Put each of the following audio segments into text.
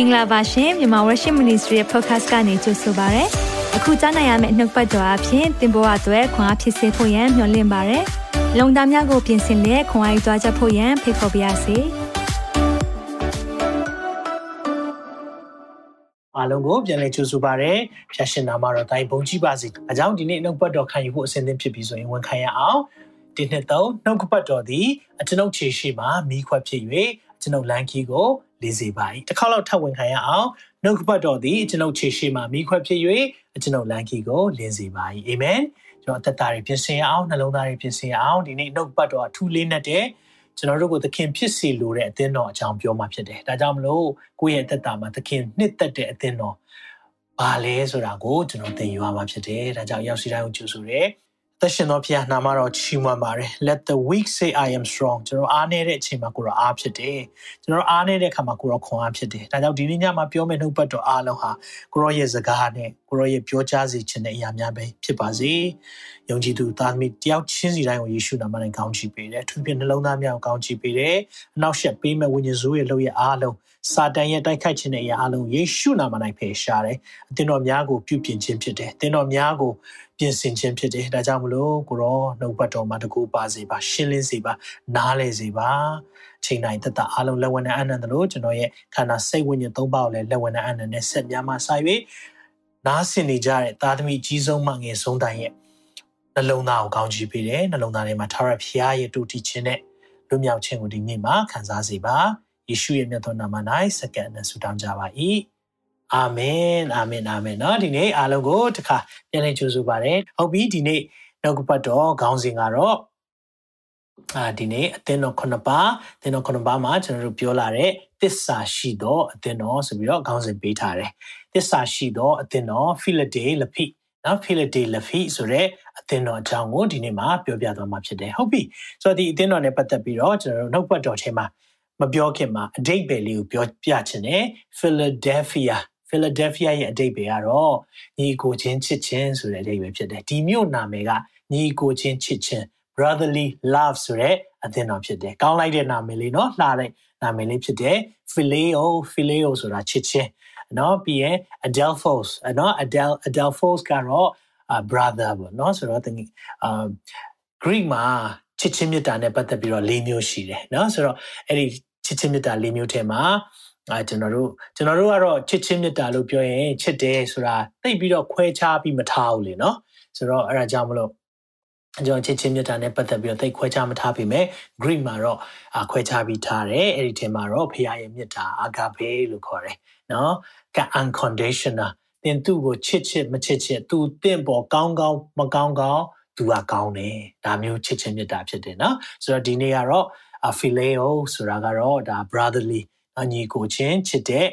င်္ဂလာပါရှင်မြန်မာ Worship Ministry ရဲ့ podcast ကနေကြိုဆိုပါရစေ။အခုကြားနိုင်ရမယ့်နှုတ်ပတ်တော်အဖြစ်သင်ပေါ်အပ်ွယ်ခွန်အားဖြစ်စေဖို့ယံမျှဝင့်ပါရစေ။လုံတာများကိုပြင်ဆင်လက်ခွန်အားယူကြားချက်ဖို့ယံဖိတ်ခေါ်ပါရစေ။အားလုံးကိုပြန်လည်ကြိုဆိုပါရစေ။ဖျာရှင်နာမှာတော့တိုင်းဘုံကြီးပါစေ။အကြောင်းဒီနေ့နှုတ်ပတ်တော်ခံယူဖို့အစဉ်သင့်ဖြစ်ပြီးဆိုရင်ဝန်ခံရအောင်။ဒီနှစ်သုံးနှုတ်ပတ်တော်သည်အကျွန်ုပ်ခြေရှိမှမိခွက်ဖြစ်၍ကျွန်ုပ်လမ်းကြီးကို လေးစေပါ၏တစ်ခေါက်လောက်ထပ်ဝင်ခံရအောင်နှုတ်ကပတ်တော်သည်ကျွန်ုပ်ခြေရှိမှမိခွက်ဖြစ်၍ကျွန်ုပ်လမ်းကြီးကိုလင်းစေပါ၏အာမင်ကျွန်တော်အသက်တာတွေပြင်ဆင်ရအောင်နှလုံးသားတွေပြင်ဆင်ရအောင်ဒီနေ့နှုတ်ပတ်တော်အထူးလေးနဲ့တဲ့ကျွန်တော်တို့ကိုသခင်ဖြစ်စီလိုတဲ့အသင်းတော်အကြောင်းပြောမှဖြစ်တယ်ဒါကြောင့်မလို့ကိုယ့်ရဲ့အသက်တာမှာသခင်နှစ်သက်တဲ့အသင်းတော်ဘာလဲဆိုတာကိုကျွန်တော်သင်ယူရမှာဖြစ်တယ်ဒါကြောင့်ရောက်စီတိုင်းကိုကြိုဆိုရဲ သက်ရှင်သောဖခင်နာမတော်ချီးမွမ်းပါတယ် let the weak say i am strong ကျွန်တော်အားနေတဲ့အချိန်မှာကိုရောအားဖြစ်တယ်ကျွန်တော်အားနေတဲ့အခါမှာကိုရောခွန်အားဖြစ်တယ်ဒါကြောင့်ဒီနေ့ညမှာပြောမယ့်နှုတ်ပတ်တော်အားလုံးဟာကိုရောရဲ့စကားနဲ့ကိုရောရဲ့ပြောကြားစီခြင်းတဲ့အရာများပဲဖြစ်ပါစေယုံကြည်သူသားသမီးတယောက်ချင်းစီတိုင်းကိုယေရှုနာမနဲ့ကောင်းချီးပေးတယ်သူပြနှလုံးသားများကိုကောင်းချီးပေးတယ်အနောက်ရှက်ပေးမဲ့ဝိညာဉ်ဆိုးရဲ့လုပ်ရဲ့အားလုံးစာတန်ရဲ့တိုက်ခိုက်ခြင်းတဲ့အရာအလုံးယေရှုနာမ၌ဖယ်ရှားတယ်အသင်တော်များကိုပြုပြင်ခြင်းဖြစ်တယ်အသင်တော်များကို ပြင်ဆင်ခြင်းဖြစ်တယ်ဒါကြောင့်မလို့ကိုရောနှုတ်ပတ်တော်မှာတကူပါစေပါရှင်းလင်းစေပါနားလည်စေပါချိန်တိုင်းသက်သာအလုံးလက်ဝဲနဲ့အနန္တလို့ကျွန်တော်ရဲ့ခန္ဓာစိတ်ဝိညာဉ်သုံးပါးကိုလည်းလက်ဝဲနဲ့အနန္တနဲ့ဆက်များမှဆိုင်၍နားဆင်နေကြတဲ့သားသမီးကြီးဆုံးမှငယ်ဆုံးတိုင်းရဲ့နှလုံးသားကိုကောင်းချီးပေးတယ်နှလုံးသားထဲမှာထာဝရဘုရားရဲ့တူတည်ခြင်းနဲ့လွတ်မြောက်ခြင်းကိုဒီနေ့မှာခံစားစေပါယေရှုရဲ့မြတ်သောနာမ၌စက္ကန့်နဲ့ဆုတောင်းကြပါ၏ အာမင်အာမင်အာမင်เนาะဒီနေ့အားလုံးကိုတခါပြန်လည်ကြိုဆိုပါရစေဟုတ်ပြီဒီနေ့နောက်ကပတ်တော်ခေါင်းစဉ်ကတော့အာဒီနေ့အသင်းတော်ခုနှစ်ပါးအသင်းတော်ခုနှစ်ပါးမှာကျွန်တော်တို့ပြောလာတဲ့သစ္စာရှိသောအသင်းတော်ဆိုပြီးတော့ခေါင်းစဉ်ပေးထားတယ်သစ္စာရှိသောအသင်းတော်ဖိလဒေလဖိနော်ဖိလဒေလဖိဆိုတဲ့အသင်းတော်အကြောင်းကိုဒီနေ့မှာပြောပြသွားမှာဖြစ်တယ်ဟုတ်ပြီဆိုတော့ဒီအသင်းတော်နဲ့ပတ်သက်ပြီးတော့ကျွန်တော်တို့နှုတ်ပတ်တော်ထဲမှာမပြောခင်မှာအတိတ်ပဲလေးကိုပြောပြချင်တယ် Philadelphia Philadelphia ရဲ့အတိတ်ပဲကတော့ညီကိုချင်းချစ်ချင်းဆိုတဲ့အတိတ်ပဲဖြစ်တယ်ဒီမြို့နာမည်ကညီကိုချင်းချစ်ချင်း brotherly love ဆိုတဲ့အသင်းတော်ဖြစ်တယ်ကောင်းလိုက်တဲ့နာမည်လေးเนาะလှတဲ့နာမည်လေးဖြစ်တယ် phileo phileo ဆိုတာချစ်ချင်းเนาะပြီးရင် adelphos เนาะ adel adelphos ကတော့ brother ပေါ့เนาะဆိုတော့တင်အာ Greek မှာချစ်ချင်းမြတ်တာနဲ့ပတ်သက်ပြီးတော့၄မျိုးရှိတယ်เนาะဆိုတော့အဲ့ဒီချစ်ချင်းမြတ်တာ၄မျိုးထဲမှာ အဲကျွန်တော်တို့ကျွန်တော်တို့ကတော့ချစ်ချင်းမေတ္တာလို့ပြောရင်ချစ်တယ်ဆိုတာသိပြီးတော့ခွဲခြားပြီးမထားဘူးလေနော်ဆိုတော့အဲ့ဒါကြောင့်မလို့ကျွန်တော်ချစ်ချင်းမြတ်တာနဲ့ပတ်သက်ပြီးတော့သိခွဲခြားမထားပေမဲ့ Greek မှာတော့ခွဲခြားပြီးထားတယ်အဲ့ဒီထဲမှာတော့ဖခင်ရဲ့မြတ်တာ agape လို့ခေါ်တယ်နော် unconditional သင်သူ့ကိုချစ်ချစ်မချစ်ချစ်သူတင့်ပေါ်ကောင်းကောင်းမကောင်းကောင်းသူကကောင်းတယ်ဒါမျိုးချစ်ချင်းမြတ်တာဖြစ်တယ်နော်ဆိုတော့ဒီနေ့ကတော့ phileo ဆိုတာကတော့ဒါ brotherly ညီကိုချင်းချစ်တဲ့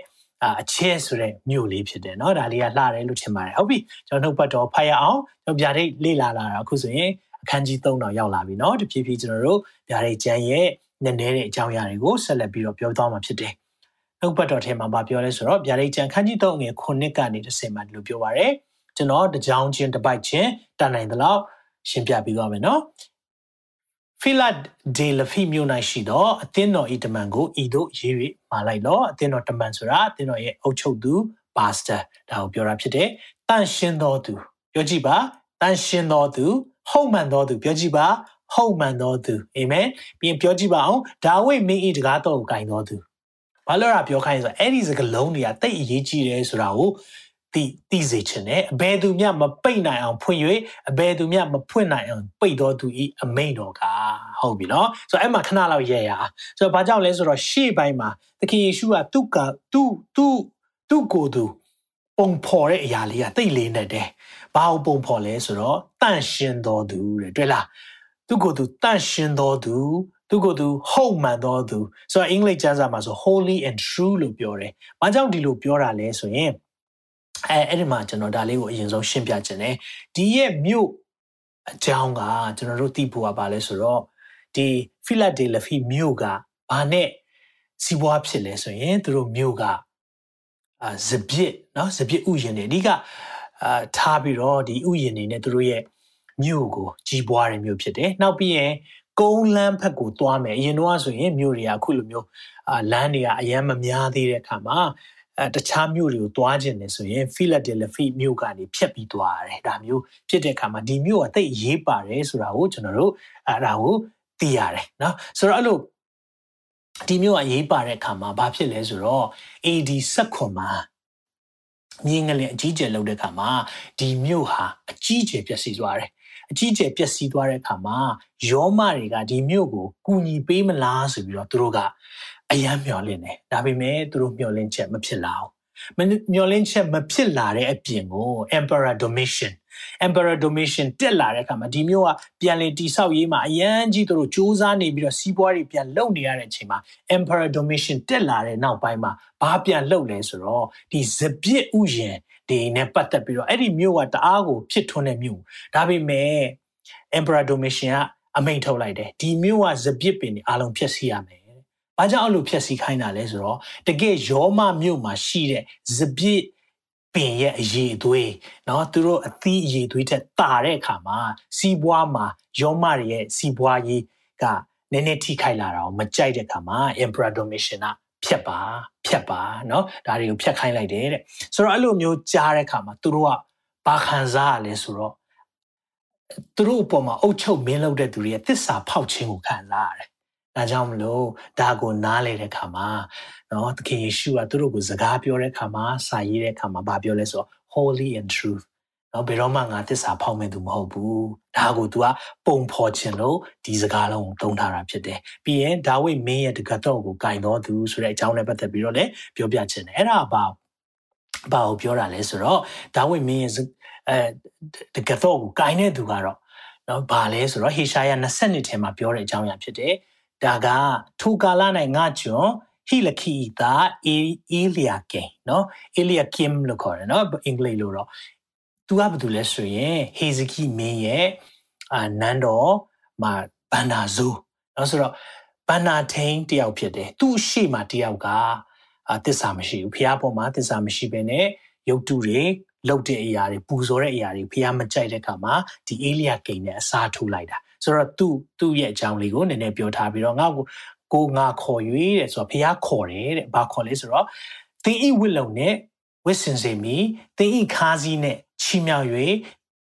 အချစ်ဆိုတဲ့မြို့လေးဖြစ်တယ်เนาะဒါလေးကလှတယ်လို့ထင်ပါတယ်ဟုတ်ပြီကျွန်တော်နှုတ်ပတ်တော်ဖတ်ရအောင်ကျွန်တော်ဗျာဒိတ်လေ့လာလာတာအခုဆိုရင်အခန်းကြီး3တော့ရောက်လာပြီเนาะတဖြည်းဖြည်းကျွန်တော်တို့ဗျာဒိတ်ကျမ်းရဲ့နည်းနည်းတဲ့အကြောင်းအရာတွေကိုဆက်လက်ပြီးတော့ပြောသွားမှာဖြစ်တယ်နှုတ်ပတ်တော်ထဲမှာဗာပြောလဲဆိုတော့ဗျာဒိတ်ကျမ်းခန်းကြီး3ငယ်9ကနေ10မှာဒီလိုပြောပါရယ်ကျွန်တော်တကြောင်ချင်းတစ်ပိုက်ချင်းတန်နိုင်သလောက်ရှင်းပြပြီးသွားမယ်เนาะ ဖိလတ်ဒေလဖိမြို့၌ရှိသောအသင်းတော်ဤတမန်ကိုဤတို့ရေး၍မာလိုက်လောအသင်းတော်တမန်ဆိုတာအသင်းတော်ရဲ့အုပ်ချုပ်သူပါစတာဒါကိုပြောတာဖြစ်တယ်တန်ရှင်းတော်သူပြောကြည့်ပါတန်ရှင်းတော်သူဟုတ်မှန်တော်သူပြောကြည့်ပါဟုတ်မှန်တော်သူအာမင်ပြီးရင်ပြောကြည့်ပါအောင်ဒါဝိမင်းဤတကားတော်ကိုဂိုင်တော်သူဘာလို့ရပြောခိုင်းဆိုအဲ့ဒီစကလုံးတွေကတိတ်အရေးကြီးတယ်ဆိုတာကို သိသိစေခြင်းနဲ့အဘယ်သူမျှမပိတ်နိုင်အောင်ဖွင့်၍အဘယ်သူမျှမဖွင့်နိုင်အောင်ပိတ်တော်သူဤအမိန်တော်ကဟုတ်ပြီနော်ဆိုတော့အဲ့မှာခဏလောက်ရဲရဆိုတော့ဘာကြောင့်လဲဆိုတော့ရှေ့ပိုင်းမှာသခင်ယေရှုကသူ့ကသူ့သူ့သူ့ကိုယ်သူပုံဖော်တဲ့အရာလေးကတိတ်လေးနေတယ်ဘာကိုပုံဖော်လဲဆိုတော့တန့်ရှင်းတော်သူတဲ့တွေ့လားသူ့ကိုယ်သူတန့်ရှင်းတော်သူသူကိုယ်သူဟုတ်မှန်တော်သူဆိုတော့အင်္ဂလိပ်ကျမ်းစာမှာဆို holy and true လို့ပြောတယ်။ဘာကြောင့်ဒီလိုပြောတာလဲဆိုရင် အဲအဲ့ဒီမှာကျွန်တော်ဒါလေးကိုအရင်ဆုံးရှင်းပြခြင်းတယ်ဒီရဲ့မြို့အကြောင်းကကျွန်တော်တို့သိဖို့ကပါလဲဆိုတော့ဒီဖိလတ်ဒေလဖီမြို့ကဘာနဲ့စီးပွားဖြစ်လဲဆိုရင်သူတို့မြို့ကအာဇပစ်เนาะဇပစ်ဥယျာဉ်တွေအဓိကအာထားပြီးတော့ဒီဥယျာဉ်တွေနဲ့သူတို့ရဲ့မြို့ကိုကြီးပွားတဲ့မြို့ဖြစ်တယ်နောက်ပြီးရင်ကုန်းလန်းဘက်ကိုသွားမယ်အရင်တော့ဆိုရင်မြို့တွေကအခုလိုမျိုးအာလမ်းတွေကအရန်မများသေးတဲ့အခါမှာ အဲတခြားမြို့တွေကိုသွားခြင်းနေဆိုရင် Philadelphia မြို့ကနေဖြတ်ပြီးသွားရတယ်ဒါမျိုးဖြစ်တဲ့အခါမှာဒီမြို့ကတိတ်ရေးပါတယ်ဆိုတာကိုကျွန်တော်တို့အဲဒါကိုသိရတယ်နော်ဆိုတော့အဲ့လိုဒီမျိုးကရေးပါတဲ့အခါမှာဘာဖြစ်လဲဆိုတော့ AD 19မှာမြင်းကလေးအကြီးကျယ်လောက်တဲ့အခါမှာဒီမျိုးဟာအကြီးကျယ်ပျက်စီးသွားတယ်အကြီးကျယ်ပျက်စီးသွားတဲ့အခါမှာယောမတွေကဒီမျိုးကိုကူညီပေးမလားဆိုပြီးတော့သူတို့က အယမ်းမျှော်လင့်တယ်ဒါပေမဲ့သူတို့မျှော်လင့်ချက်မဖြစ်လာဘူးမျှော်လင့်ချက်မဖြစ်လာတဲ့အပြင်ကို Emperor Domitian Emperor Domitian တက်လာတဲ့အခါမှာဒီမျိုးကပြန်လည်တိဆောက်ရေးမှာအရန်ကြီးသူတို့စူးစမ်းနေပြီးတော့စီးပွားတွေပြန်လုပ်နေရတဲ့အချိန်မှာ Emperor Domitian တက်လာတဲ့နောက်ပိုင်းမှာဘာပြန်လုပ်လဲဆိုတော့ဒီဇပစ်ဥယျာဉ်ဒီနဲ့ပတ်သက်ပြီးတော့အဲ့ဒီမျိုးကတအားကိုဖြစ်ထွန်းတဲ့မျိုးဒါပေမဲ့ Emperor Domitian ကအမိန့်ထုတ်လိုက်တယ်ဒီမျိုးကဇပစ်ပင်တွေအလုံးဖျက်ဆီးရမယ်။ ဘာကြောင့်အဲ့လိုဖျက်ဆီးခိုင်းတာလဲဆိုတော့တကယ်ယောမမြို့မှာရှိတဲ့ဇပစ်ပင်ရဲ့အရေးအသွေးเนาะသူတို့အသီးအရေးသွေးတက်တာတဲ့အခါမှာစီးပွားမှာယောမတွေရဲ့စီးပွားရေးကနည်းနည်းထိခိုက်လာတာကိုမကြိုက်တဲ့အခါမှာ Emperor Domitian ကဖြတ်ပါဖြတ်ပါเนาะဒါတွေကိုဖြတ်ခိုင်းလိုက်တယ်တဲ့ဆိုတော့အဲ့လိုမျိုးကြားတဲ့အခါမှာသူတို့ကဘာခံစားရလဲဆိုတော့သူတို့အပေါ်မှာအုတ်ချုပ်မင်းလုပ်တဲ့သူတွေရဲ့သစ္စာဖောက်ခြင်းကိုခံစားရတယ် ဒါကြောင့်မလို့ဒါကိုနားလေတဲ့ခါမှာနော်သခင်ယေရှုကသူတို့ကိုစကားပြောတဲ့ခါမှာစာရေးတဲ့ခါမှာဗာပြောလဲဆိုတော့ holy and truth နော်ဘယ်တော့မှငါသစ္စာဖောက်မဲ့သူမဟုတ်ဘူးဒါကို तू ကပုံဖော်ခြင်းလို့ဒီစကားလုံးကိုသုံးထားတာဖြစ်တယ်ပြီးရင်ဒါဝိမင်းရဲ့တက္ကသိုလ်ကိုဂိုင်တော်သူဆိုတဲ့အကြောင်းနဲ့ပတ်သက်ပြီးတော့လည်းပြောပြခြင်းတယ်အဲ့ဒါဘာဘာကိုပြောတာလဲဆိုတော့ဒါဝိမင်းရဲ့အဲတက္ကသိုလ်ကိုဂိုင်တဲ့သူကတော့နော်ဘာလဲဆိုတော့ဟေရှာယ20နှစ်ထဲမှာပြောတဲ့အကြောင်းအရာဖြစ်တယ် ဒါကထိုကာလ၌ငါကျွန်ဟီလခီတာအေအေလီယာကေနော်အေလီယာကင်လို့ခေါ်တယ်နော်အင်္ဂလိပ်လိုတော့သူကဘာလို့လဲဆိုရင်ဟေဇကိမင်းရဲ့အာနန်းတော်မှာဘန္နာဇူနော်ဆိုတော့ဘန္နာထိန်တယောက်ဖြစ်တယ်သူ့ရှေ့မှာတယောက်ကအာတစ္ဆာမရှိဘူးဖះပေါ်မှာတစ္ဆာမရှိဘဲနဲ့ရုပ်တုတွေလုတ်တဲ့အရာတွေပူဇော်တဲ့အရာတွေဖះမကြိုက်တဲ့အခါမှာဒီအေလီယာကိန်နဲ့အစားထိုးလိုက်တာ ဆိုတော့သူ့သူ့ရဲ့အကြောင်းလေးကိုနည်းနည်းပြောထားပြီးတော့ငါ့ကိုကိုငါခေါ်၍တဲ့ဆိုတော့ဖះခေါ်တယ်တဲ့ဘာခေါ်လဲဆိုတော့သင်ဤဝိလုံနဲ့ဝစ်စင်စေမီသင်ဤခါးစည်းနဲ့ချီမြောက်၍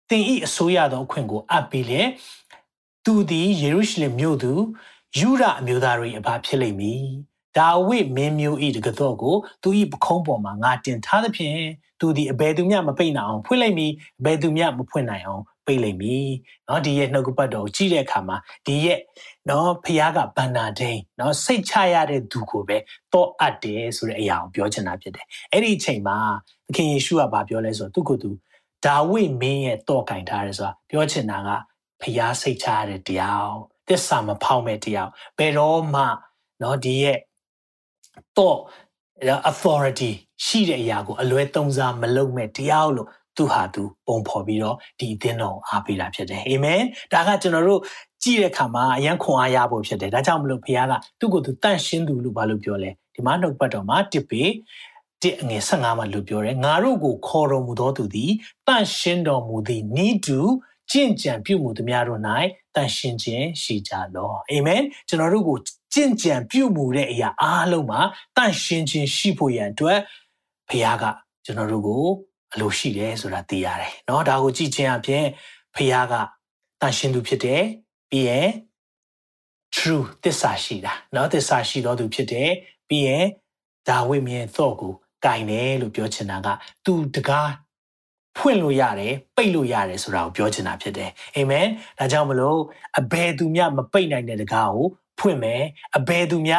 သင်ဤအစိုးရသောအခွင့်ကိုအပ်ပြီးလေသူသည်ယေရုရှလင်မြို့သူယူရအမျိုးသားတို့၏အဘဖြစ်လိမ့်မည်ဒါဝိမင်းမျိုးဤတကတော့ကိုသူဤပခုံးပေါ်မှာငါတင်ထားသဖြင့်သူသည်အဘယ်သူမျှမပိတ်နိုင်အောင်ဖွင့်လိုက်မည်အဘယ်သူမျှမဖွင့်နိုင်အောင် ပိတ်လိုက်မည်เนาะဒီရဲ့နှုတ်ကပတ်တော်ကိုကြည့်တဲ့အခါမှာဒီရဲ့เนาะဖခင်ကဗန္နာဒိန်เนาะစိတ်ချရတဲ့သူကိုပဲတော့အပ်တယ်ဆိုတဲ့အရာကိုပြောချင်တာဖြစ်တယ်အဲ့ဒီအချိန်မှာသခင်ယေရှုကဗာပြောလဲဆိုတော့သူကသူဒါဝိမင်းရဲ့တော့ကင်ထားတယ်ဆိုတာပြောချင်တာကဖခင်စိတ်ချရတဲ့တရားသစ္စာမဖောက်မဲ့တရားဘယ်တော့မှเนาะဒီရဲ့တော့ authority ရှိတဲ့အရာကိုအလွဲသုံးစားမလုပ်မဲ့တရားလို့ သူဟာသူပုံဖော်ပြီးတော့ဒီအသင်းတော်အားပေးတာဖြစ်တယ်အာမင်ဒါကကျွန်တော်တို့ကြည့်တဲ့အခါမှာအယံခွန်အားရဖို့ဖြစ်တယ်ဒါကြောင့်မလို့ဘုရားကသူ့ကိုယ်သူတန့်ရှင်းသူလို့ဘာလို့ပြောလဲဒီမှာနှုတ်ပတ်တော်မှာတစ်ပေတစ်အငယ်15မှာလို့ပြောတယ်ငါတို့ကိုခေါ်တော်မူသောသူသည်တန့်ရှင်းတော်မူသည်နိတူကြင့်ကြံပြုမှုသူများတို့၌တန့်ရှင်းခြင်းရှိကြလောအာမင်ကျွန်တော်တို့ကိုကြင့်ကြံပြုမှုတဲ့အရာအားလုံးမှာတန့်ရှင်းခြင်းရှိဖို့ရန်အတွက်ဘုရားကကျွန်တော်တို့ကို အလိုရှိတယ်ဆိုတာသိရတယ်เนาะဒါကိုကြည့်ခြင်းအပြင်ဖခင်ကတန်ရှင်းသူဖြစ်တယ်ပြီးရင် true သစ္စာရှိတာเนาะသစ္စာရှိတော်သူဖြစ်တယ်ပြီးရင်ဒါဝိမြင်သော့ကိုကင်တယ်လို့ပြောချင်တာကသူတကားဖွင့်လို့ရတယ်ပိတ်လို့ရတယ်ဆိုတာကိုပြောချင်တာဖြစ်တယ်အာမင်ဒါကြောင့်မလို့အဘယ်သူမှမပိတ်နိုင်တဲ့တကားကိုဖွင့်မယ်အဘယ်သူမှ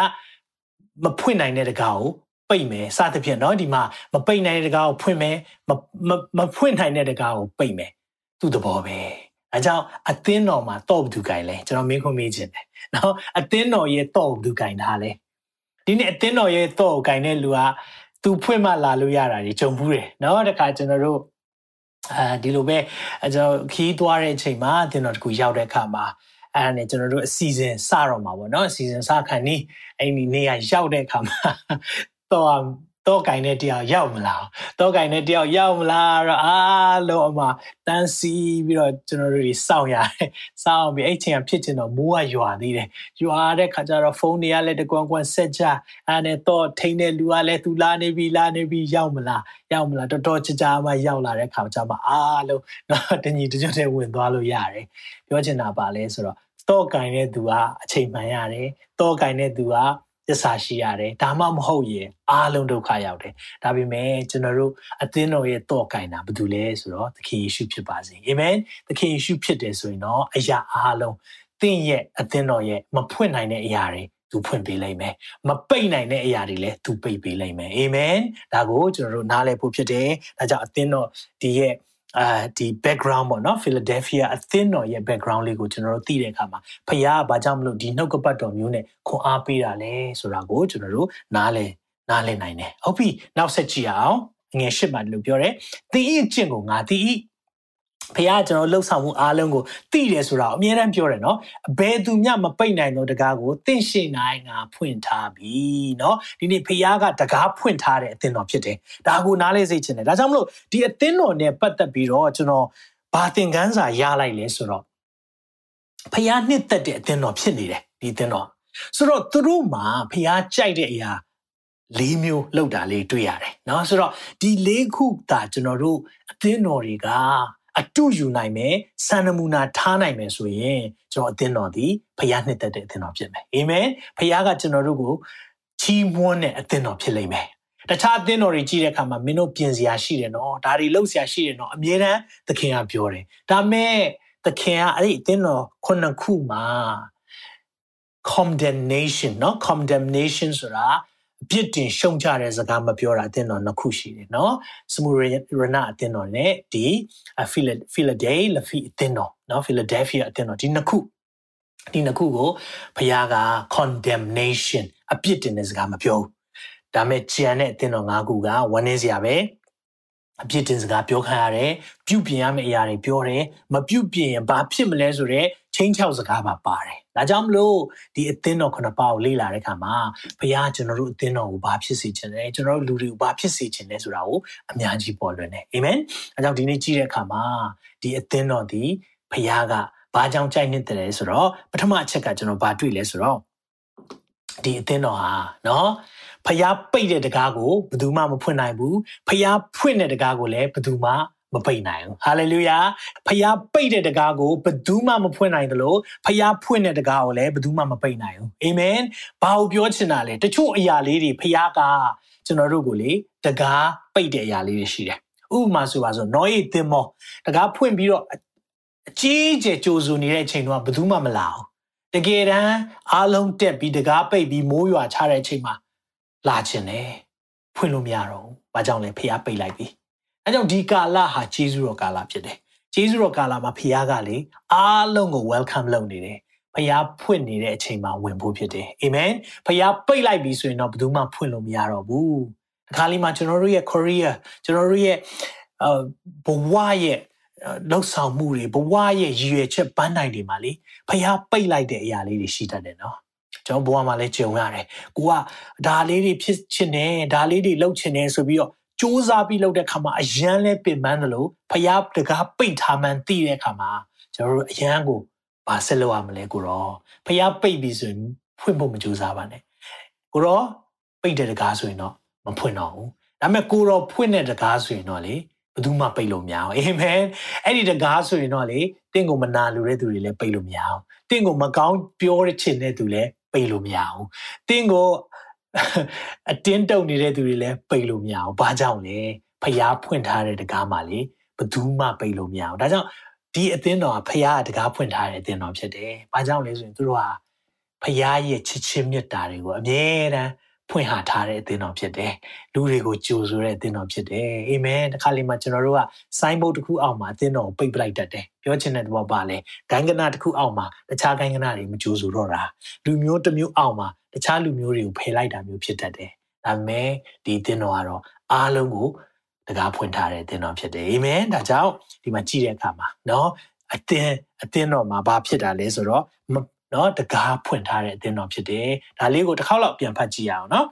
မဖွင့်နိုင်တဲ့တကားကို ပိတ်မယ်စသဖြင့်เนาะဒီမှာမပိတ်နိုင်တဲ့တကားကိုဖွင့်မယ်မမဖွင့်နိုင်တဲ့တကားကိုပိတ်မယ်သူ့သဘောပဲအဲကြောင့်အသင်းတော်မှာတော့ဘသူကင်လဲကျွန်တော်မင်းခွန်းမေးခြင်းတယ်เนาะအသင်းတော်ရဲ့တော့ဘသူကင်ထားလဲဒီနေ့အသင်းတော်ရဲ့တော့ကင်တဲ့လူကသူဖွင့်မှလာလို့ရတာကြီးကြုံဘူးတယ်เนาะတခါကျွန်တော်တို့အဲဒီလိုပဲကျွန်တော်ခီးသွားတဲ့အချိန်မှာအသင်းတော်တခုရောက်တဲ့အခါမှာအဲ့ဒါနဲ့ကျွန်တော်တို့အစီအစဉ်စတော့မှာပေါ့နော်အစီအစဉ်စခံနီးအဲ့ဒီနေရာရောက်တဲ့အခါမှာ တော့တော့ကင်တဲ့တယောက်ရောက်မလားတော့ကင်တဲ့တယောက်ရောက်မလားတော့အားလုံးအမတန်းစီပြီးတော့ကျွန်တော်တို့တွေစောင့်ရတယ်စောင့်ပြီးအဲ့ချိန်ကဖြစ်ချင်တော့မိုးကရွာသေးတယ်ရွာတဲ့ခါကျတော့ဖုန်းတွေကလည်းတကွန်းကွန်းဆက်ကြအဲ့နဲ့တော့ထိန်းတဲ့လူကလည်းသူလာနေပြီလာနေပြီရောက်မလားရောက်မလားတော်တော်ကြကြမှရောက်လာတဲ့ခါကျမှအားလုံးတော့တညီတကြွတဲ့ဝင်သွားလို့ရတယ်ပြောချင်တာပါလဲဆိုတော့တော့ကင်တဲ့သူကအချိန်မှန်ရတယ်တော့ကင်တဲ့သူက သစ္စာရှိရတယ်ဒါမှမဟုတ်ရင်အားလုံးဒုက္ခရောက်တယ်ဒါပေမဲ့ကျွန်တော်တို့အသင်းတော်ရဲ့တော့ကင်တာဘာတူလဲဆိုတော့သခင်ယေရှုဖြစ်ပါစေအာမင်သခင်ယေရှုဖြစ်တယ်ဆိုရင်တော့အရာအားလုံးသင်ရဲ့အသင်းတော်ရဲ့မဖွင့်နိုင်တဲ့အရာတွေသူဖွင့်ပေးလိုက်မယ်မပိတ်နိုင်တဲ့အရာတွေလည်းသူပိတ်ပေးလိုက်မယ်အာမင်ဒါကိုကျွန်တော်တို့နားလည်ဖို့ဖြစ်တယ်ဒါကြောင့်အသင်းတော်ဒီရဲ့ အာဒီ background ပေါ့နော် Philadelphia အသင်းတော်ရဲ့ background လေးကိုကျွန်တော်တို့သိတဲ့အခါမှာဖခင်ကဘာကြောင့်မလို့ဒီနှုတ်ကပတ်တော်မျိုးနဲ့ခွန်အားပေးတာလဲဆိုတာကိုကျွန်တော်တို့နားလည်နားလည်နိုင်တယ်ဟုတ်ပြီနောက်ဆက်ကြည့်အောင်ငွေရှစ်မှာလို့ပြောတယ်သင်၏အကျင့်ကိုငါသိ၏ ဖះကျွန်တော်လှုပ်ဆောင်မှုအားလုံးကိုသိတယ်ဆိုတာအမြဲတမ်းပြောတယ်နော်ဘယ်သူမျှမပိတ်နိုင်သောတကားကိုသင်ရှိနိုင်ငါဖွင့်ထားပြီနော်ဒီနေ့ဖះကတကားဖွင့်ထားတဲ့အသင်းတော်ဖြစ်တယ်ဒါကိုနားလဲစေချင်တယ်ဒါကြောင့်မလို့ဒီအသင်းတော်နဲ့ပတ်သက်ပြီးတော့ကျွန်တော်ဘာသင်ခန်းစာရလိုက်လဲဆိုတော့ဖះနှစ်သက်တဲ့အသင်းတော်ဖြစ်နေတယ်ဒီအသင်းတော်ဆိုတော့သူတို့မှာဖះကြိုက်တဲ့အရာလေးမျိုးလောက်တာလေးတွေ့ရတယ်เนาะဆိုတော့ဒီလေးခုတာကျွန်တော်တို့အသင်းတော်တွေက အတူယူနိုင်မယ်စံနမူနာထားနိုင်မယ်ဆိုရင်ကျွန်တော်အသင်းတော်ဒီဖခင်နှစ်သက်တဲ့အသင်းတော်ဖြစ်မယ်အာမင်ဖခင်ကကျွန်တော်တို့ကိုချီးမွမ်းတဲ့အသင်းတော်ဖြစ်လိမ့်မယ်တခြားအသင်းတော်တွေကြည့်တဲ့အခါမှာမင်းတို့ပြင်စရာရှိတယ်နော်ဒါတွေလုပ်စရာရှိတယ်နော်အမြဲတမ်းသခင်ကပြောတယ်ဒါမဲ့သခင်ကအဲ့ဒီအသင်းတော်ခုနှစ်ခုမှာ condemnation เนาะ condemnation ဆိုတာ အပြစ်တင်ရှုံချတဲ့စကားမပြောတာအသင်းတော်နှစ်ခုရှိတယ်နော်စမူရနာအသင်းတော်နဲ့ဒီဖီလာဒေလဖီအသင်းတော်နော်ဖီလာဒဲဖီယာအသင်းတော်ဒီနှစ်ခုဒီနှစ်ခုကိုဘုရားက condemnation အပြစ်တင်တဲ့စကားမပြောဘူးဒါမဲ့ကြံတဲ့အသင်းတော်၅ခုကဝန်းနေစရာပဲ အပြစ်တင်စကားပြောခံရတယ်ပြုပြင်ရမယ့်အရာတွေပြောတယ်မပြုပြင်ရင်ဘာဖြစ်မလဲဆိုတော့ချင်းချောက်စကားပါပါတယ်ဒါကြောင့်မလို့ဒီအသင်းတော်ခုနှစ်ပါးကိုလေ့လာတဲ့အခါမှာဘုရားကျွန်တော်တို့အသင်းတော်ကိုဘာဖြစ်စေချင်လဲကျွန်တော်တို့လူတွေကိုဘာဖြစ်စေချင်လဲဆိုတာကိုအများကြီးပေါ်လွင်တယ်အာမင်အဲကြောင့်ဒီနေ့ကြည့်တဲ့အခါမှာဒီအသင်းတော်ဒီဘုရားကဘာကြောင့်ကြိုက်နေတဲ့လဲဆိုတော့ပထမအချက်ကကျွန်တော်ဘာတွေ့လဲဆိုတော့ ဒီအသင်းတော်ဟာနော်ဖျားပိတ်တဲ့တကားကိုဘယ်သူမှမဖွင့်နိုင်ဘူးဖျားဖွင့်တဲ့တကားကိုလည်းဘယ်သူမှမပိတ်နိုင်ဘူးဟာလေလုယာဖျားပိတ်တဲ့တကားကိုဘယ်သူမှမဖွင့်နိုင်တယ်လို့ဖျားဖွင့်တဲ့တကားကိုလည်းဘယ်သူမှမပိတ်နိုင်ဘူးအာမင်ဘာကိုပြောချင်တာလဲတချို့အရာလေးတွေဖျားကကျွန်တော်တို့ကိုလေတကားပိတ်တဲ့အရာလေးတွေရှိတယ်ဥပမာဆိုပါဆိုနောယေသင်မောတကားဖွင့်ပြီးတော့အကြီးကျယ်ကြိုးစုနေတဲ့အချိန်တော့ဘယ်သူမှမလာဘူး တကယ်တမ်းအားလုံးတက်ပြီးတကားပိတ်ပြီးမိုးရွာချတဲ့အချိန်မှာလာခြင်းတယ်ဖွင့်လို့မရတော့ဘူး။ဘာကြောင့်လဲဖះပိတ်လိုက်ပြီ။အဲကြောင့်ဒီကာလဟာဂျေဇုတော်ကာလဖြစ်တယ်။ဂျေဇုတော်ကာလမှာဖះကလေအားလုံးကို welcome လုပ်နေတယ်။ဖះဖွင့်နေတဲ့အချိန်မှာဝင်ဖို့ဖြစ်တယ်။အာမင်။ဖះပိတ်လိုက်ပြီဆိုရင်တော့ဘယ်သူမှဖွင့်လို့မရတော့ဘူး။ဒီခါလေးမှာကျွန်တော်တို့ရဲ့ career ကျွန်တော်တို့ရဲ့ဘဝရဲ့ လောက်ဆောင်မှုတွေဘဝရဲ့ရည်ရွယ်ချက်ပန်းတိုင်တွေမှာလေဖះပိတ်လိုက်တဲ့အရာလေးတွေရှိတတ်တယ်နော်။ကျွန်တော်ဘဝမှာလည်းကြုံရတယ်ကိုကဒါလေးတွေဖြစ်ချင်တယ်ဒါလေးတွေလုပ်ချင်တယ်ဆိုပြီးတော့စူးစမ်းပြီးလုပ်တဲ့ခါမှာအရန်လဲပင်ပန်းတယ်လို့ဖျားတကားပိတ်ထားမှန်းသိတဲ့ခါမှာကျွန်တော်တို့အရန်ကိုဘာဆက်လုပ်ရမလဲကိုရောဖျားပိတ်ပြီးဆိုရင်ဖွင့်ဖို့မကြိုးစားပါနဲ့ကိုရောပိတ်တဲ့တကားဆိုရင်တော့မဖွင့်တော့ဘူးဒါပေမဲ့ကိုရောဖွင့်တဲ့တကားဆိုရင်တော့လေ ဘယ်သူမှပိတ်လို့မရအောင်အာမင်အဲ့ဒီတကားဆိုရင်တော့လေတင့်ကိုမနာလိုတဲ့သူတွေလည်းပိတ်လို့မရအောင်တင့်ကိုမကောင်းပြောချင်တဲ့သူလည်းပိတ်လို့မရဘူး။တင်းကိုအတင်းတုံနေတဲ့သူတွေလည်းပိတ်လို့မရဘူး။ဘာကြောင့်လဲ။ဖျားဖွင့်ထားတဲ့တကားမှလေဘယ်သူမှပိတ်လို့မရဘူး။ဒါကြောင့်ဒီအသင်းတော်ကဖျားကတကားဖွင့်ထားတဲ့အသင်းတော်ဖြစ်တယ်။ဘာကြောင့်လဲဆိုရင်သူတို့ဟာဖျားရဲ့ချစ်ချင်းမြတ်တာတွေကိုအမြဲတမ်း ဖွင့်ဟထားတဲ့အသင်းတော်ဖြစ်တယ်။လူတွေကိုကြိုဆိုတဲ့အသင်းတော်ဖြစ်တယ်။အာမင်။တခါလေမှကျွန်တော်တို့ကဆိုင်းဘုတ်တစ်ခုအောက်မှာအသင်းတော်ကိုပိတ်ပလိုက်တတ်တယ်။ပြောချင်တဲ့ဘောပါလေ။ဂိုင်းကနာတစ်ခုအောက်မှာတခြားဂိုင်းကနာတွေမကြိုဆိုတော့တာ။လူမျိုးတစ်မျိုးအောက်မှာတခြားလူမျိုးတွေကိုဖယ်လိုက်တာမျိုးဖြစ်တတ်တယ်။ဒါပေမဲ့ဒီအသင်းတော်ကတော့အားလုံးကိုတကားဖွင့်ထားတဲ့အသင်းတော်ဖြစ်တယ်။အာမင်။ဒါကြောင့်ဒီမှာကြည့်တဲ့အခါမှာနော်အသင်းအသင်းတော်မှာဘာဖြစ်တာလဲဆိုတော့ နော်တကားဖွင့်ထားတဲ့အသင်းတော်ဖြစ်တယ်ဒါလေးကိုတစ်ခေါက်လောက်ပြန်ဖတ်ကြည့်ရအောင်နော်